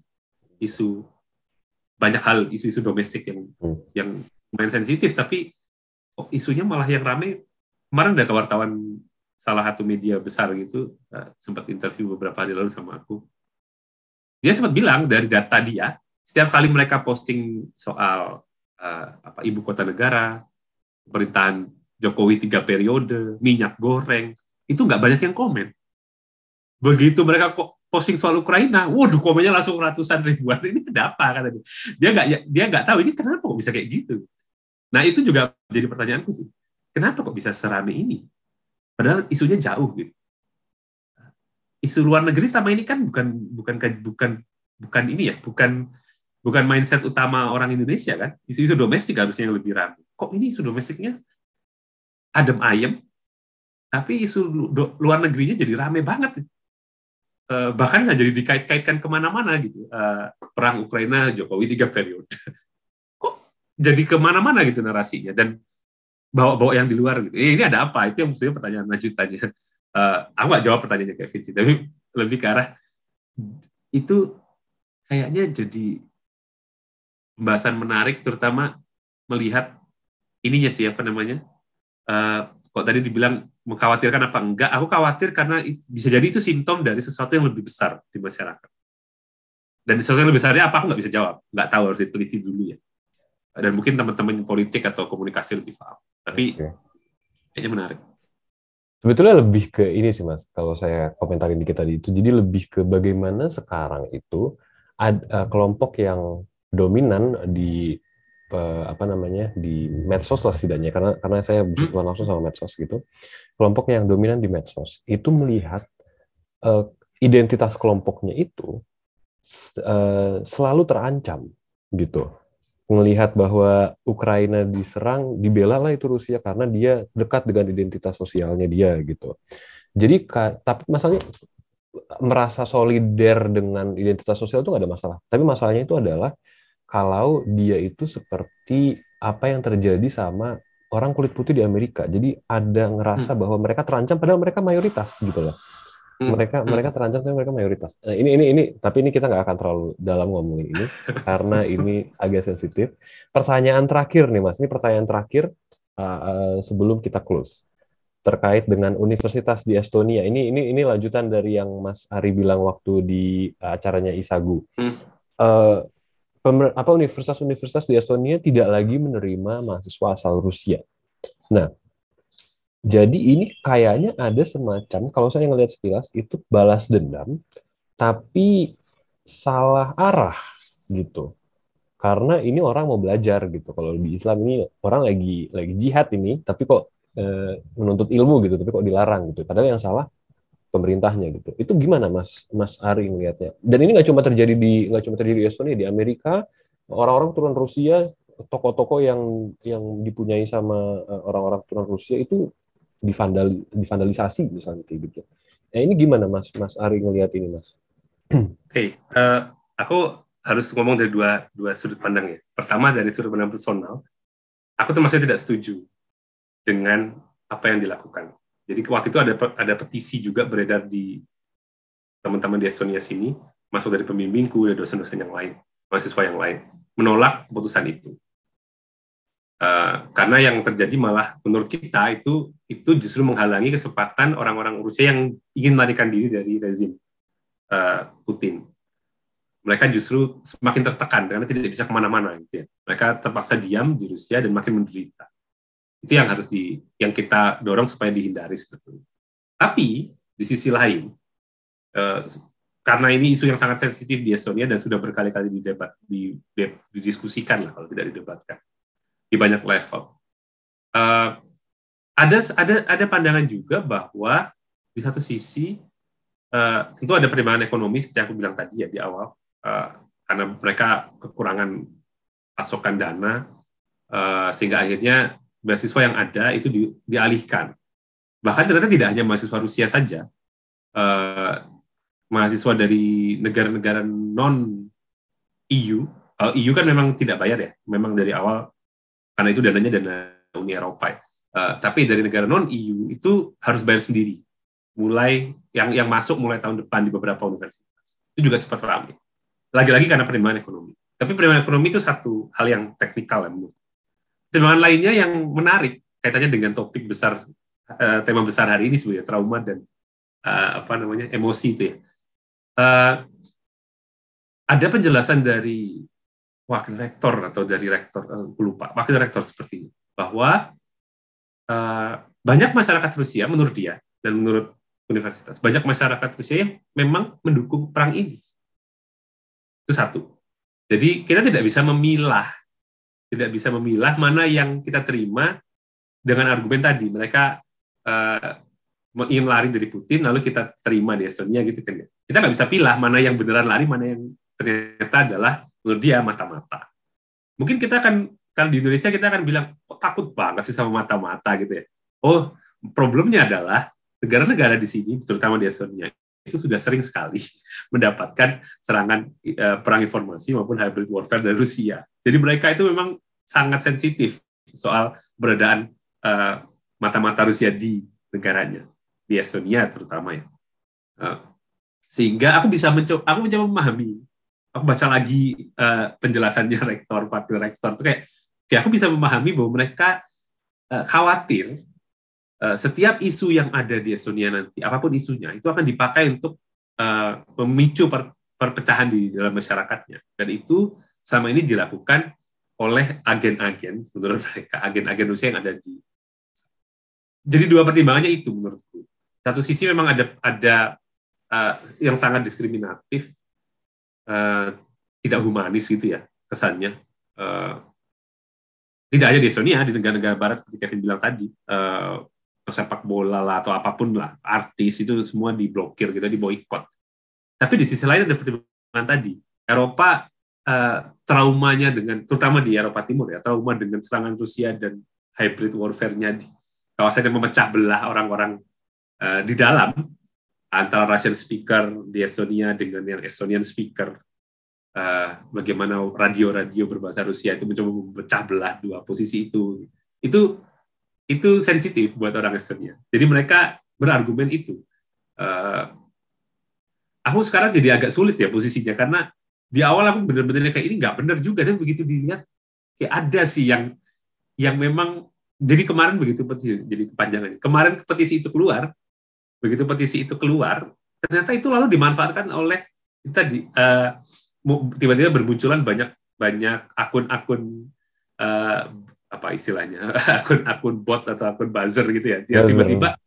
[SPEAKER 3] Isu banyak hal isu-isu domestik yang hmm. yang main sensitif tapi oh, isunya malah yang rame kemarin ada wartawan salah satu media besar gitu uh, sempat interview beberapa hari lalu sama aku dia sempat bilang dari data dia setiap kali mereka posting soal uh, apa ibu kota negara pemerintahan Jokowi tiga periode minyak goreng itu nggak banyak yang komen begitu mereka kok posting soal Ukraina, waduh komennya langsung ratusan ribuan. Ini ada apa kan Dia nggak ya, dia nggak tahu ini kenapa kok bisa kayak gitu. Nah itu juga jadi pertanyaanku sih. Kenapa kok bisa serame ini? Padahal isunya jauh gitu. Isu luar negeri sama ini kan bukan bukan bukan bukan ini ya, bukan bukan mindset utama orang Indonesia kan. Isu-isu domestik harusnya yang lebih ramai. Kok ini isu domestiknya adem ayem, tapi isu luar negerinya jadi rame banget uh, bahkan saya jadi dikait-kaitkan ke mana-mana gitu uh, perang Ukraina Jokowi tiga periode kok jadi ke mana-mana gitu narasinya dan bawa-bawa yang di luar gitu. Eh, ini ada apa? Itu yang maksudnya pertanyaan lanjutannya uh, aku nggak jawab pertanyaannya Kevin sih tapi lebih ke arah itu kayaknya jadi pembahasan menarik terutama melihat ininya sih apa namanya? Uh, kok tadi dibilang mengkhawatirkan apa enggak, aku khawatir karena bisa jadi itu simptom dari sesuatu yang lebih besar di masyarakat. Dan sesuatu yang lebih besarnya apa? Aku nggak bisa jawab, nggak tahu harus diteliti dulu ya. Dan mungkin teman-teman politik atau komunikasi lebih paham. Tapi okay. kayaknya menarik.
[SPEAKER 2] Sebetulnya lebih ke ini sih mas, kalau saya komentarin dikit tadi itu, jadi lebih ke bagaimana sekarang itu ada uh, kelompok yang dominan di uh, apa namanya di medsos lah setidaknya, karena karena saya hmm. berhubungan langsung sama medsos gitu, kelompok yang dominan di medsos itu melihat uh, identitas kelompoknya itu uh, selalu terancam gitu melihat bahwa Ukraina diserang, dibela lah itu Rusia karena dia dekat dengan identitas sosialnya dia gitu. Jadi tapi masalahnya merasa solider dengan identitas sosial itu nggak ada masalah. Tapi masalahnya itu adalah kalau dia itu seperti apa yang terjadi sama orang kulit putih di Amerika. Jadi ada ngerasa hmm. bahwa mereka terancam padahal mereka mayoritas gitu loh. Hmm. mereka hmm. mereka terancam tapi mereka mayoritas. Nah, ini ini ini tapi ini kita nggak akan terlalu dalam ngomongin ini karena ini agak sensitif. Pertanyaan terakhir nih mas, ini pertanyaan terakhir uh, uh, sebelum kita close terkait dengan universitas di Estonia. Ini ini ini lanjutan dari yang Mas Ari bilang waktu di uh, acaranya Isagu. Hmm. Uh, apa universitas-universitas di Estonia tidak lagi menerima mahasiswa asal Rusia. Nah, jadi ini kayaknya ada semacam, kalau saya ngelihat sekilas, itu balas dendam, tapi salah arah gitu. Karena ini orang mau belajar gitu. Kalau di Islam ini orang lagi lagi jihad ini, tapi kok e, menuntut ilmu gitu, tapi kok dilarang gitu. Padahal yang salah pemerintahnya gitu. Itu gimana Mas Mas Ari melihatnya? Dan ini nggak cuma terjadi di nggak cuma terjadi di Estonia, di Amerika orang-orang turun Rusia, toko-toko yang yang dipunyai sama eh, orang-orang turun Rusia itu divandal divandalisasi misalnya kayak gitu. Nah ini gimana Mas Mas Ari ngelihat ini Mas?
[SPEAKER 3] Oke, okay. uh, eh, aku harus ngomong dari dua dua sudut pandang ya. Pertama dari sudut pandang personal, aku termasuk tidak setuju dengan apa yang dilakukan. Jadi waktu itu ada ada petisi juga beredar di teman-teman di Estonia sini, masuk dari pembimbingku dan dosen-dosen yang lain, mahasiswa yang lain, menolak keputusan itu. Uh, karena yang terjadi malah menurut kita itu itu justru menghalangi kesempatan orang-orang Rusia yang ingin melarikan diri dari rezim uh, Putin. Mereka justru semakin tertekan karena tidak bisa ke mana-mana. Gitu ya. Mereka terpaksa diam di Rusia dan makin menderita. Itu yang harus di yang kita dorong supaya dihindari sebetulnya. Tapi di sisi lain, uh, karena ini isu yang sangat sensitif di Estonia dan sudah berkali-kali didebat, didiskusikan lah kalau tidak didebatkan di banyak level. Uh, ada ada ada pandangan juga bahwa di satu sisi uh, tentu ada pertimbangan ekonomi seperti yang aku bilang tadi ya di awal uh, karena mereka kekurangan pasokan dana uh, sehingga akhirnya beasiswa yang ada itu di, dialihkan. Bahkan ternyata tidak hanya mahasiswa Rusia saja, uh, mahasiswa dari negara-negara non EU, uh, EU kan memang tidak bayar ya, memang dari awal karena itu dananya dana Uni Eropa. Uh, tapi dari negara non EU itu harus bayar sendiri. Mulai yang yang masuk mulai tahun depan di beberapa universitas. Itu juga sempat ramai. Lagi-lagi karena pertimbangan ekonomi. Tapi pertimbangan ekonomi itu satu hal yang teknikal ya menurut. Lainnya yang menarik kaitannya dengan topik besar uh, tema besar hari ini sebenarnya trauma dan uh, apa namanya emosi itu ya. Uh, ada penjelasan dari wakil rektor atau dari rektor, uh, lupa, wakil rektor seperti ini, bahwa uh, banyak masyarakat Rusia menurut dia dan menurut universitas, banyak masyarakat Rusia yang memang mendukung perang ini. Itu satu. Jadi kita tidak bisa memilah, tidak bisa memilah mana yang kita terima dengan argumen tadi. Mereka uh, ingin lari dari Putin, lalu kita terima di Estonia gitu kan. Ya. Kita nggak bisa pilih mana yang beneran lari, mana yang ternyata adalah menurut dia mata-mata. Mungkin kita akan kan di Indonesia kita akan bilang kok takut banget sih sama mata-mata gitu ya. Oh, problemnya adalah negara-negara di sini terutama di Estonia itu sudah sering sekali mendapatkan serangan uh, perang informasi maupun hybrid warfare dari Rusia. Jadi mereka itu memang sangat sensitif soal beradaan uh, mata-mata Rusia di negaranya, di Estonia terutama ya. Uh, sehingga aku bisa mencoba, aku mencoba memahami aku baca lagi uh, penjelasannya rektor, wakil rektor itu kayak, kayak aku bisa memahami bahwa mereka uh, khawatir uh, setiap isu yang ada di Estonia nanti, apa pun isunya, itu akan dipakai untuk uh, memicu per, perpecahan di dalam masyarakatnya. Dan itu sama ini dilakukan oleh agen-agen, menurut mereka, agen-agen Rusia yang ada di. Jadi dua pertimbangannya itu menurutku. Satu sisi memang ada ada uh, yang sangat diskriminatif, uh, tidak humanis gitu ya kesannya. Uh, tidak hanya di Estonia, di negara-negara Barat seperti Kevin bilang tadi, uh, sepak bola lah atau apa pun lah, artis itu semua diblokir, gitu, diboikot. Tapi di sisi lain ada pertimbangan tadi, Eropa uh, traumanya dengan, terutama di Eropa Timur ya, trauma dengan serangan Rusia dan hybrid warfare-nya di kawasan yang memecah belah orang-orang uh, di dalam antara Russian speaker di Estonia dengan yang Estonian speaker uh, bagaimana radio-radio berbahasa Rusia itu mencoba memecah belah dua posisi itu. Itu itu sensitif buat orang Estonia. Jadi mereka berargumen itu. Uh, aku sekarang jadi agak sulit ya posisinya karena di awal aku benar-benar kayak ini nggak benar juga dan begitu dilihat kayak ada sih yang yang memang jadi kemarin begitu petisi jadi kepanjangannya kemarin petisi itu keluar begitu petisi itu keluar ternyata itu lalu dimanfaatkan oleh tadi uh, tiba-tiba bermunculan banyak banyak akun-akun uh, apa istilahnya akun-akun bot atau akun buzzer gitu ya. Tiba-tiba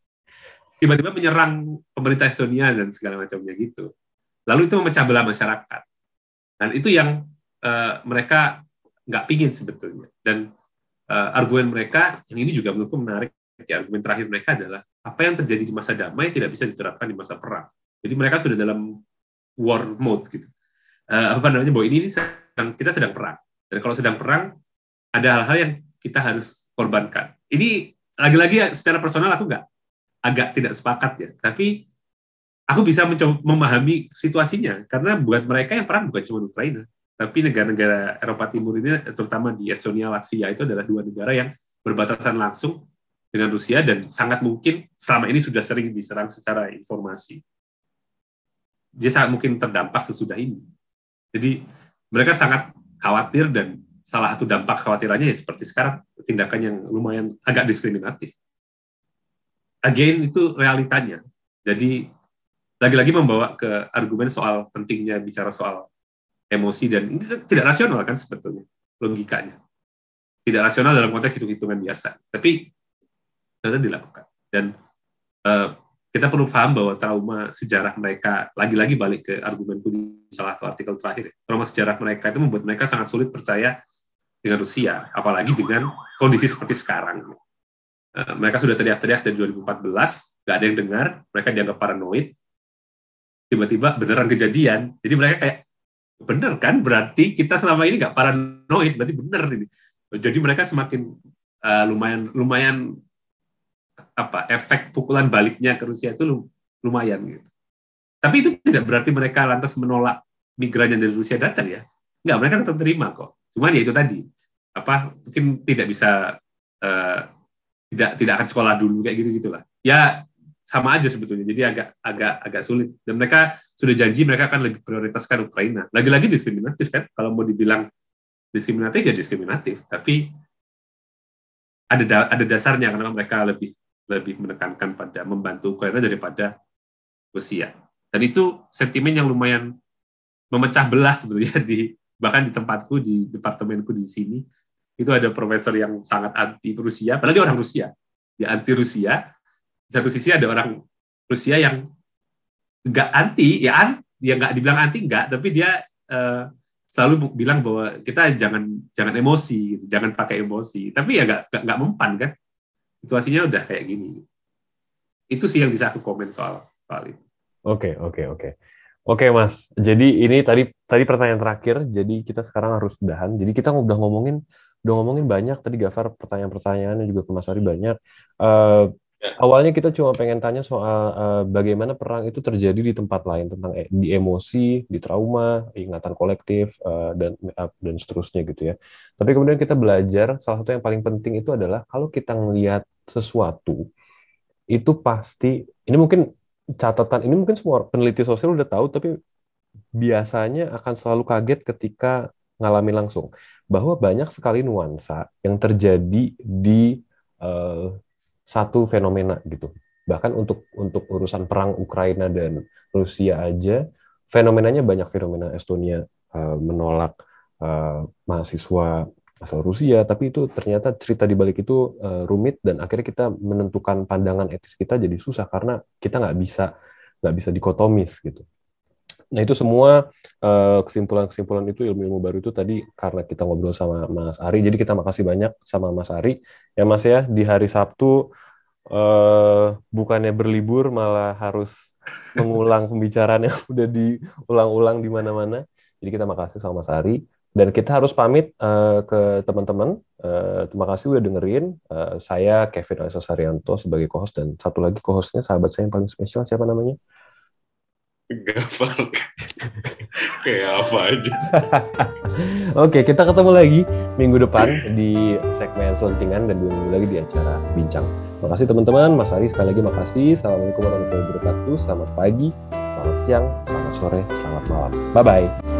[SPEAKER 3] tiba-tiba menyerang pemerintah Estonia dan segala macamnya gitu. Lalu itu memecah belah masyarakat. Dan itu yang uh, mereka nggak pingin sebetulnya. Dan uh, argumen mereka yang ini juga menurutku menarik ya, argumen terakhir mereka adalah apa yang terjadi di masa damai tidak bisa diterapkan di masa perang. Jadi mereka sudah dalam war mode gitu. Uh, apa namanya bahwa ini, ini sedang, kita sedang perang. Dan kalau sedang perang ada hal-hal yang kita harus korbankan. Ini lagi-lagi secara personal aku nggak agak tidak sepakat ya, tapi aku bisa mencoba memahami situasinya. Karena buat mereka yang perang bukan cuma Ukraina, tapi negara-negara Eropa Timur ini terutama di Estonia, Latvia itu adalah dua negara yang berbatasan langsung dengan Rusia dan sangat mungkin selama ini sudah sering diserang secara informasi. Dia sangat mungkin terdampak sesudah ini. Jadi mereka sangat khawatir dan salah satu dampak khawatirannya ya seperti sekarang tindakan yang lumayan agak diskriminatif. Again itu realitanya. Jadi lagi-lagi membawa ke argumen soal pentingnya bicara soal emosi dan ini tidak rasional kan sebetulnya logikanya. Tidak rasional dalam konteks hitung-hitungan biasa, tapi ternyata dilakukan. Dan uh, kita perlu paham bahwa trauma sejarah mereka lagi-lagi balik ke argumenku di salah satu artikel terakhir trauma sejarah mereka itu membuat mereka sangat sulit percaya dengan Rusia apalagi dengan kondisi seperti sekarang. Uh, mereka sudah teriak-teriak dari 2014 nggak ada yang dengar mereka dianggap paranoid. Tiba-tiba beneran kejadian. Jadi mereka kayak bener kan? Berarti kita selama ini nggak paranoid berarti bener ini. Jadi mereka semakin uh, lumayan lumayan apa efek pukulan baliknya ke Rusia itu lumayan gitu. Tapi itu tidak berarti mereka lantas menolak migran yang dari Rusia datang ya. Enggak, mereka tetap terima kok. Cuman ya itu tadi, apa mungkin tidak bisa uh, tidak tidak akan sekolah dulu kayak gitu gitulah. Ya sama aja sebetulnya. Jadi agak agak agak sulit. Dan mereka sudah janji mereka akan lebih prioritaskan Ukraina. Lagi-lagi diskriminatif kan? Kalau mau dibilang diskriminatif ya diskriminatif. Tapi ada da ada dasarnya karena mereka lebih lebih menekankan pada membantu Ukraina daripada Rusia. Dan itu sentimen yang lumayan memecah belah sebetulnya di bahkan di tempatku di departemenku di sini itu ada profesor yang sangat anti Rusia, padahal dia orang Rusia, dia anti Rusia. Di satu sisi ada orang Rusia yang enggak anti, ya an, dia nggak dibilang anti enggak, tapi dia uh, selalu bilang bahwa kita jangan jangan emosi, gitu, jangan pakai emosi. Tapi ya nggak nggak mempan kan situasinya udah kayak gini. Itu sih yang bisa aku komen soal soal itu.
[SPEAKER 2] Oke, okay, oke, okay, oke. Okay. Oke, Mas. Jadi ini tadi tadi pertanyaan terakhir. Jadi kita sekarang harus udahan. Jadi kita udah ngomongin udah ngomongin banyak tadi Gafar pertanyaan-pertanyaannya juga ke Mas Ari banyak. Uh, Ya. Awalnya kita cuma pengen tanya soal uh, bagaimana perang itu terjadi di tempat lain tentang e di emosi, di trauma, ingatan kolektif uh, dan uh, dan seterusnya gitu ya. Tapi kemudian kita belajar salah satu yang paling penting itu adalah kalau kita melihat sesuatu itu pasti ini mungkin catatan ini mungkin semua peneliti sosial udah tahu tapi biasanya akan selalu kaget ketika ngalami langsung bahwa banyak sekali nuansa yang terjadi di satu fenomena gitu. Bahkan untuk untuk urusan perang Ukraina dan Rusia aja, fenomenanya banyak fenomena Estonia uh, menolak uh, mahasiswa asal Rusia, tapi itu ternyata cerita di balik itu uh, rumit dan akhirnya kita menentukan pandangan etis kita jadi susah karena kita nggak bisa nggak bisa dikotomis gitu. Nah itu semua kesimpulan-kesimpulan uh, itu ilmu-ilmu baru itu tadi karena kita ngobrol sama Mas Ari, jadi kita makasih banyak sama Mas Ari ya Mas ya di hari Sabtu uh, bukannya berlibur malah harus mengulang pembicaraan yang udah diulang-ulang di mana-mana. Jadi kita makasih sama Mas Ari. Dan kita harus pamit uh, ke teman-teman. Uh, terima kasih udah dengerin. Uh, saya Kevin Alisa Saryanto sebagai co-host dan satu lagi co-hostnya sahabat saya yang paling spesial siapa namanya?
[SPEAKER 4] Gafar. Kayak apa aja.
[SPEAKER 2] Oke, kita ketemu lagi minggu depan di segmen selentingan dan dua minggu lagi di acara bincang. Terima kasih teman-teman. Mas Ari sekali lagi makasih. Assalamualaikum warahmatullahi wabarakatuh. Selamat pagi, selamat siang, selamat sore, selamat malam. Bye-bye.